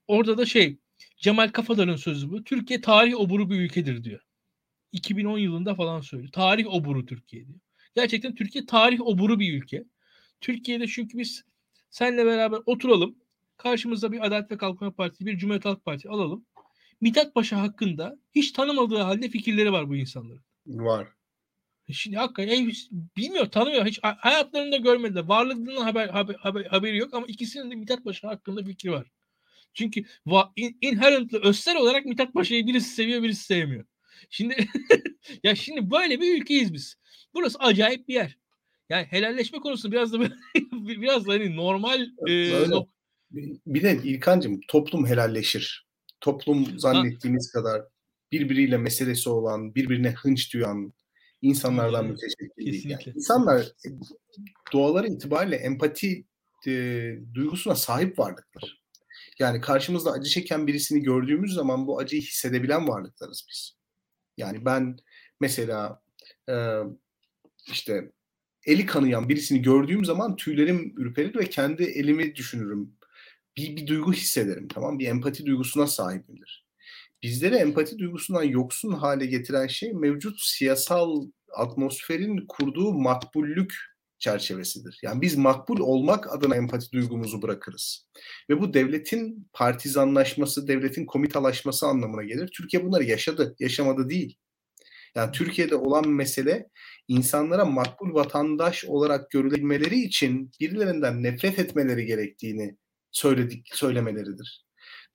Orada da şey Cemal Kafadar'ın sözü bu. Türkiye tarih oburu bir ülkedir diyor. 2010 yılında falan söylüyor. Tarih oburu Türkiye diyor. Gerçekten Türkiye tarih oburu bir ülke. Türkiye'de çünkü biz senle beraber oturalım. Karşımızda bir Adalet ve Kalkınma Partisi, bir Cumhuriyet Halk Partisi alalım. Mithat Paşa hakkında hiç tanımadığı halde fikirleri var bu insanların. Var. Şimdi hakikaten bilmiyor, tanımıyor. Hiç hayatlarında görmediler. Varlığından haber, haber, haber, haberi yok ama ikisinin de Mithat Paşa hakkında fikri var. Çünkü in, inherently özsel olarak Mithat Paşa'yı birisi seviyor, birisi sevmiyor. Şimdi [laughs] ya şimdi böyle bir ülkeyiz biz. Burası acayip bir yer. Yani helalleşme konusu biraz da [laughs] biraz da hani normal e, no... bir de İlkancığım toplum helalleşir. Toplum zannettiğimiz ha. kadar birbiriyle meselesi olan, birbirine hınç duyan insanlardan müteşekkil değil. Yani insanlar e, doğaları itibariyle empati e, duygusuna sahip varlıklar. Yani karşımızda acı çeken birisini gördüğümüz zaman bu acıyı hissedebilen varlıklarız biz. Yani ben mesela e, işte eli kanayan birisini gördüğüm zaman tüylerim ürperir ve kendi elimi düşünürüm. Bir, bir duygu hissederim tamam Bir empati duygusuna sahibimdir. Bizleri empati duygusundan yoksun hale getiren şey mevcut siyasal atmosferin kurduğu makbullük çerçevesidir. Yani biz makbul olmak adına empati duygumuzu bırakırız. Ve bu devletin partizanlaşması, devletin komitalaşması anlamına gelir. Türkiye bunları yaşadı, yaşamadı değil. Yani Türkiye'de olan mesele insanlara makbul vatandaş olarak görülebilmeleri için birilerinden nefret etmeleri gerektiğini söyledik söylemeleridir.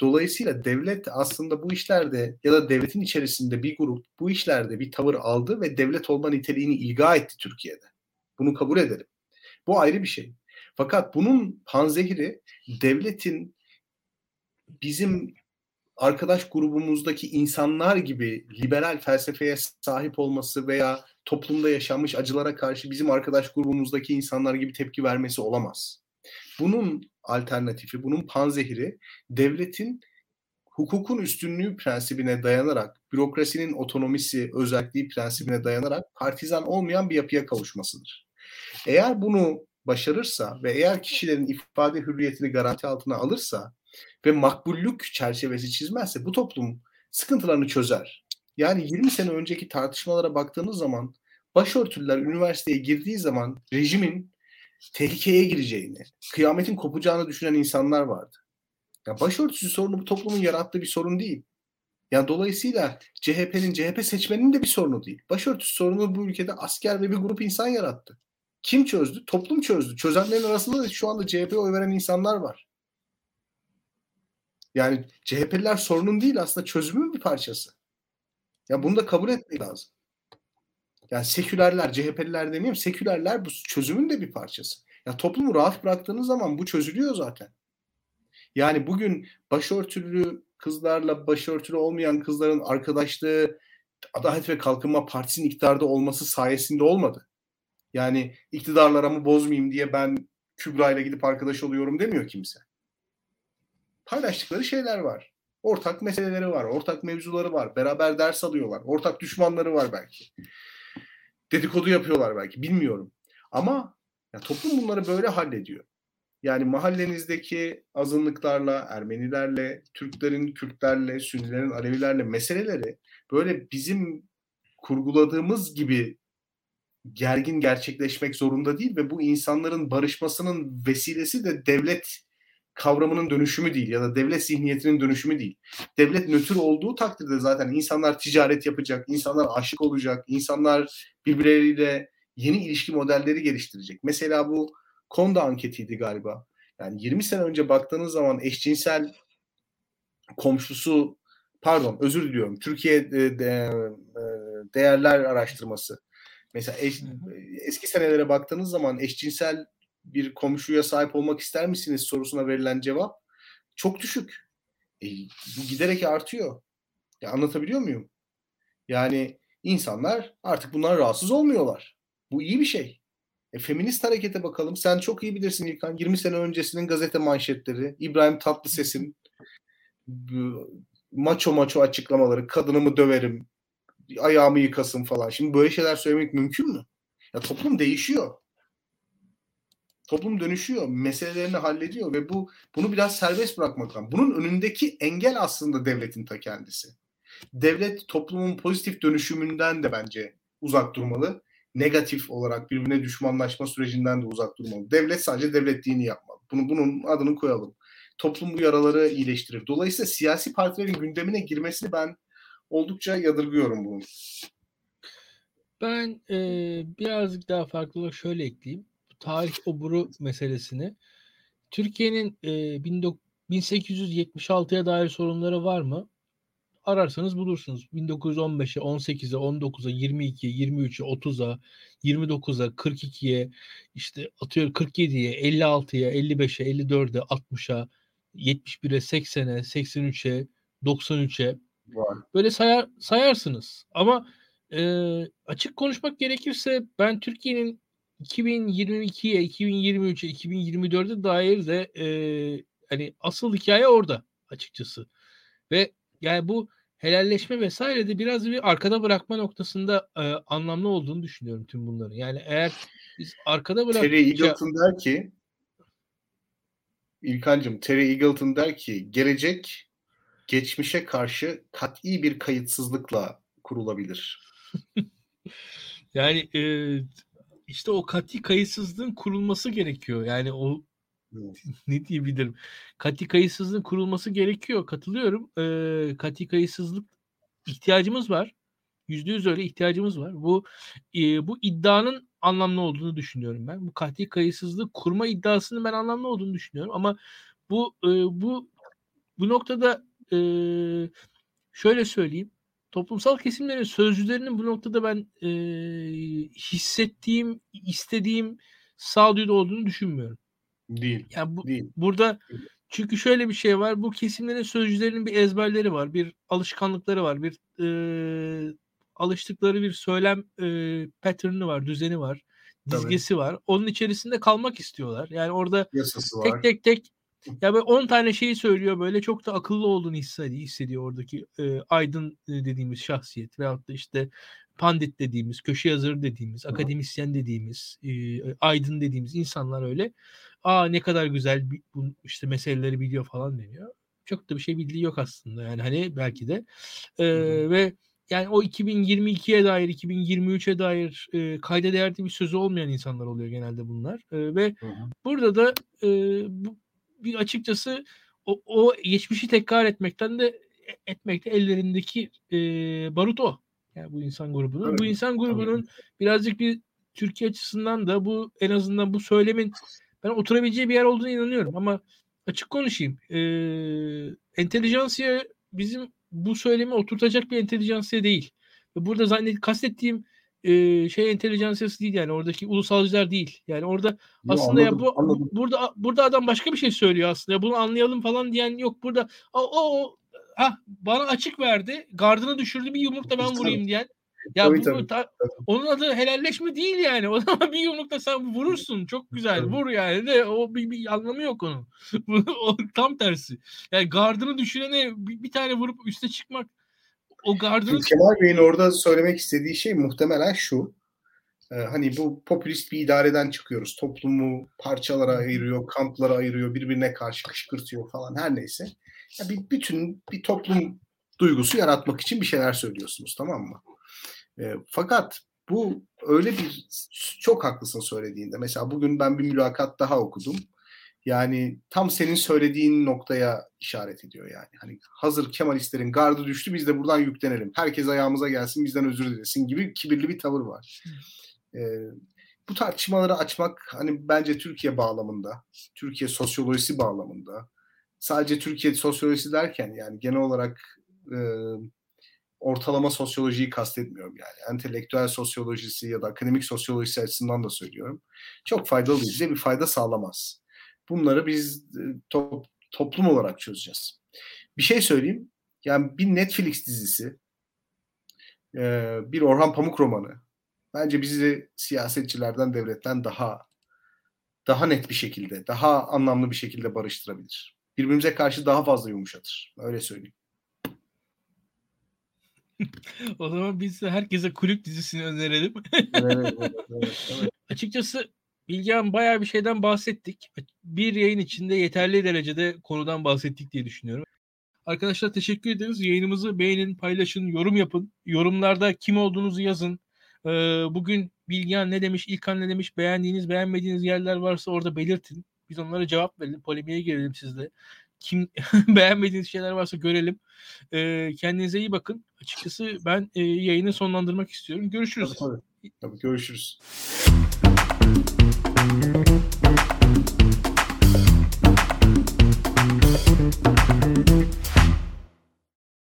Dolayısıyla devlet aslında bu işlerde ya da devletin içerisinde bir grup bu işlerde bir tavır aldı ve devlet olma niteliğini ilga etti Türkiye'de. Bunu kabul edelim. Bu ayrı bir şey. Fakat bunun panzehiri devletin bizim arkadaş grubumuzdaki insanlar gibi liberal felsefeye sahip olması veya toplumda yaşanmış acılara karşı bizim arkadaş grubumuzdaki insanlar gibi tepki vermesi olamaz. Bunun alternatifi, bunun panzehiri devletin hukukun üstünlüğü prensibine dayanarak, bürokrasinin otonomisi, özelliği prensibine dayanarak partizan olmayan bir yapıya kavuşmasıdır. Eğer bunu başarırsa ve eğer kişilerin ifade hürriyetini garanti altına alırsa ve makbullük çerçevesi çizmezse bu toplum sıkıntılarını çözer. Yani 20 sene önceki tartışmalara baktığınız zaman başörtüler üniversiteye girdiği zaman rejimin tehlikeye gireceğini, kıyametin kopacağını düşünen insanlar vardı. Ya başörtüsü sorunu bu toplumun yarattığı bir sorun değil. Yani dolayısıyla CHP'nin, CHP seçmeninin de bir sorunu değil. Başörtüsü sorunu bu ülkede asker ve bir grup insan yarattı. Kim çözdü? Toplum çözdü. Çözenlerin arasında da şu anda CHP'ye oy veren insanlar var. Yani CHP'liler sorunun değil aslında çözümün bir parçası. Ya bunu da kabul etmek lazım. Yani sekülerler, CHP'liler demeyeyim, sekülerler bu çözümün de bir parçası. Ya toplumu rahat bıraktığınız zaman bu çözülüyor zaten. Yani bugün başörtülü kızlarla başörtülü olmayan kızların arkadaşlığı Adalet ve Kalkınma Partisi'nin iktidarda olması sayesinde olmadı. Yani iktidarlarımı bozmayayım diye ben Kübra ile gidip arkadaş oluyorum demiyor kimse. Paylaştıkları şeyler var. Ortak meseleleri var, ortak mevzuları var, beraber ders alıyorlar, ortak düşmanları var belki. Dedikodu yapıyorlar belki, bilmiyorum. Ama ya toplum bunları böyle hallediyor. Yani mahallenizdeki azınlıklarla, Ermenilerle, Türklerin Kürtlerle, Sünnilerin Alevilerle meseleleri böyle bizim kurguladığımız gibi gergin gerçekleşmek zorunda değil ve bu insanların barışmasının vesilesi de devlet kavramının dönüşümü değil ya da devlet zihniyetinin dönüşümü değil. Devlet nötr olduğu takdirde zaten insanlar ticaret yapacak, insanlar aşık olacak, insanlar birbirleriyle yeni ilişki modelleri geliştirecek. Mesela bu Konda anketiydi galiba. Yani 20 sene önce baktığınız zaman eşcinsel komşusu pardon özür diliyorum Türkiye de, de, değerler araştırması. Mesela eş, eski senelere baktığınız zaman eşcinsel bir komşuya sahip olmak ister misiniz sorusuna verilen cevap çok düşük. E, bu giderek artıyor. Ya anlatabiliyor muyum? Yani insanlar artık bundan rahatsız olmuyorlar. Bu iyi bir şey. E, feminist harekete bakalım. Sen çok iyi bilirsin İlkan. 20 sene öncesinin gazete manşetleri, İbrahim Tatlıses'in maço maço açıklamaları, kadınımı döverim, ayağımı yıkasın falan. Şimdi böyle şeyler söylemek mümkün mü? Ya toplum değişiyor. Toplum dönüşüyor, meselelerini hallediyor ve bu bunu biraz serbest bırakmak lazım. Bunun önündeki engel aslında devletin ta kendisi. Devlet toplumun pozitif dönüşümünden de bence uzak durmalı. Negatif olarak birbirine düşmanlaşma sürecinden de uzak durmalı. Devlet sadece devletliğini yapmalı. Bunu bunun adını koyalım. Toplum bu yaraları iyileştirir. Dolayısıyla siyasi partilerin gündemine girmesini ben oldukça yadırgıyorum bunu. Ben e, birazcık daha farklı şöyle ekleyeyim tarih oburu meselesini. Türkiye'nin e, 1876'ya dair sorunları var mı? Ararsanız bulursunuz. 1915'e, 18'e, 19'a, 22'ye, 23'e, 30'a, 29'a, 42'ye, işte atıyor 47'ye, 56'ya, 55'e, 54'e, 60'a, 71'e, 80'e, 83'e, 93'e. Var. Böyle sayar, sayarsınız. Ama e, açık konuşmak gerekirse ben Türkiye'nin 2022'ye, 2023'e, 2024'e dair de e, hani asıl hikaye orada açıkçası. Ve yani bu helalleşme vesaire de biraz bir arkada bırakma noktasında e, anlamlı olduğunu düşünüyorum tüm bunları. Yani eğer biz arkada bıraktıkça... Terry Eagleton der ki İlkancım Terry Eagleton der ki gelecek geçmişe karşı kat'i bir kayıtsızlıkla kurulabilir. [laughs] yani e, işte o kati kayıtsızlığın kurulması gerekiyor. Yani o [laughs] ne diyebilirim? Kati kayıtsızlığın kurulması gerekiyor. Katılıyorum. Ee, kati kayıtsızlık ihtiyacımız var. Yüzde yüz öyle ihtiyacımız var. Bu e, bu iddianın anlamlı olduğunu düşünüyorum ben. Bu kati kayıtsızlık kurma iddiasının ben anlamlı olduğunu düşünüyorum. Ama bu e, bu bu noktada e, şöyle söyleyeyim toplumsal kesimlerin sözcülerinin bu noktada ben e, hissettiğim, istediğim sağduyulu olduğunu düşünmüyorum. Değil. Yani bu, değil. burada çünkü şöyle bir şey var. Bu kesimlerin sözcülerinin bir ezberleri var, bir alışkanlıkları var, bir e, alıştıkları bir söylem e, pattern'ı var, düzeni var, dizgesi Tabii. var. Onun içerisinde kalmak istiyorlar. Yani orada Yasası tek var. tek tek ya böyle 10 tane şeyi söylüyor böyle çok da akıllı olduğunu hissediyor, hissediyor oradaki e, aydın dediğimiz şahsiyet veyahut da işte pandit dediğimiz, köşe yazarı dediğimiz, akademisyen dediğimiz, e, aydın dediğimiz insanlar öyle. Aa ne kadar güzel bu işte meseleleri biliyor falan deniyor. Çok da bir şey bildiği yok aslında yani hani belki de. E, ve yani o 2022'ye dair, 2023'e dair e, kayda değerli bir sözü olmayan insanlar oluyor genelde bunlar. E, ve hı hı. burada da e, bu, bir açıkçası o, o geçmişi tekrar etmekten de e, etmekte ellerindeki e, barut o. Yani bu insan grubunun. Evet. Bu insan grubunun birazcık bir Türkiye açısından da bu en azından bu söylemin ben oturabileceği bir yer olduğunu inanıyorum ama açık konuşayım. E, entelijansiya bizim bu söylemi oturtacak bir entelijansiya değil. Burada zannet kastettiğim e, şey entelijansiyası değil yani oradaki ulusalcılar değil. Yani orada Yo, aslında anladım, ya bu anladım. burada burada adam başka bir şey söylüyor aslında. Ya bunu anlayalım falan diyen yok. Burada o, o, o ha bana açık verdi. Gardını düşürdü bir yumrukla ben vurayım diyen. Ya tabii, bu, tabii, ta, onun adı helalleşme değil yani. O zaman [laughs] bir yumrukta sen vurursun. Çok güzel. Tabii. Vur yani de o bir, bir anlamı yok onun. [laughs] o tam tersi. Yani gardını düşürene bir, bir tane vurup üste çıkmak o gardını... Kemal Bey'in orada söylemek istediği şey muhtemelen şu. Ee, hani bu popülist bir idareden çıkıyoruz. Toplumu parçalara ayırıyor, kamplara ayırıyor, birbirine karşı kışkırtıyor falan her neyse. Ya bir bütün bir toplum duygusu yaratmak için bir şeyler söylüyorsunuz tamam mı? E, fakat bu öyle bir çok haklısın söylediğinde. Mesela bugün ben bir mülakat daha okudum. Yani tam senin söylediğin noktaya işaret ediyor yani. Hani hazır Kemalistlerin gardı düştü biz de buradan yüklenelim. Herkes ayağımıza gelsin bizden özür dilesin gibi kibirli bir tavır var. Ee, bu tartışmaları açmak hani bence Türkiye bağlamında, Türkiye sosyolojisi bağlamında, sadece Türkiye sosyolojisi derken yani genel olarak e, ortalama sosyolojiyi kastetmiyorum yani. Entelektüel sosyolojisi ya da akademik sosyolojisi açısından da söylüyorum. Çok faydalı değil. Bize bir fayda sağlamaz. Bunları biz e, top, toplum olarak çözeceğiz. Bir şey söyleyeyim. Yani bir Netflix dizisi, e, bir Orhan Pamuk romanı bence bizi siyasetçilerden, devletten daha daha net bir şekilde, daha anlamlı bir şekilde barıştırabilir. Birbirimize karşı daha fazla yumuşatır. Öyle söyleyeyim. [laughs] o zaman biz de herkese kulüp dizisini önerelim. evet, evet, evet, Açıkçası Bilgehan bayağı bir şeyden bahsettik. Bir yayın içinde yeterli derecede konudan bahsettik diye düşünüyorum. Arkadaşlar teşekkür ederiz. Yayınımızı beğenin, paylaşın, yorum yapın. Yorumlarda kim olduğunuzu yazın. Ee, bugün Bilgehan ne demiş, İlkan ne demiş, beğendiğiniz, beğenmediğiniz yerler varsa orada belirtin. Biz onlara cevap verelim, polemiğe girelim sizle. Kim [laughs] beğenmediğiniz şeyler varsa görelim. Ee, kendinize iyi bakın. Açıkçası ben e, yayını sonlandırmak istiyorum. Görüşürüz. Tabii, tabii. tabii görüşürüz. Thank you.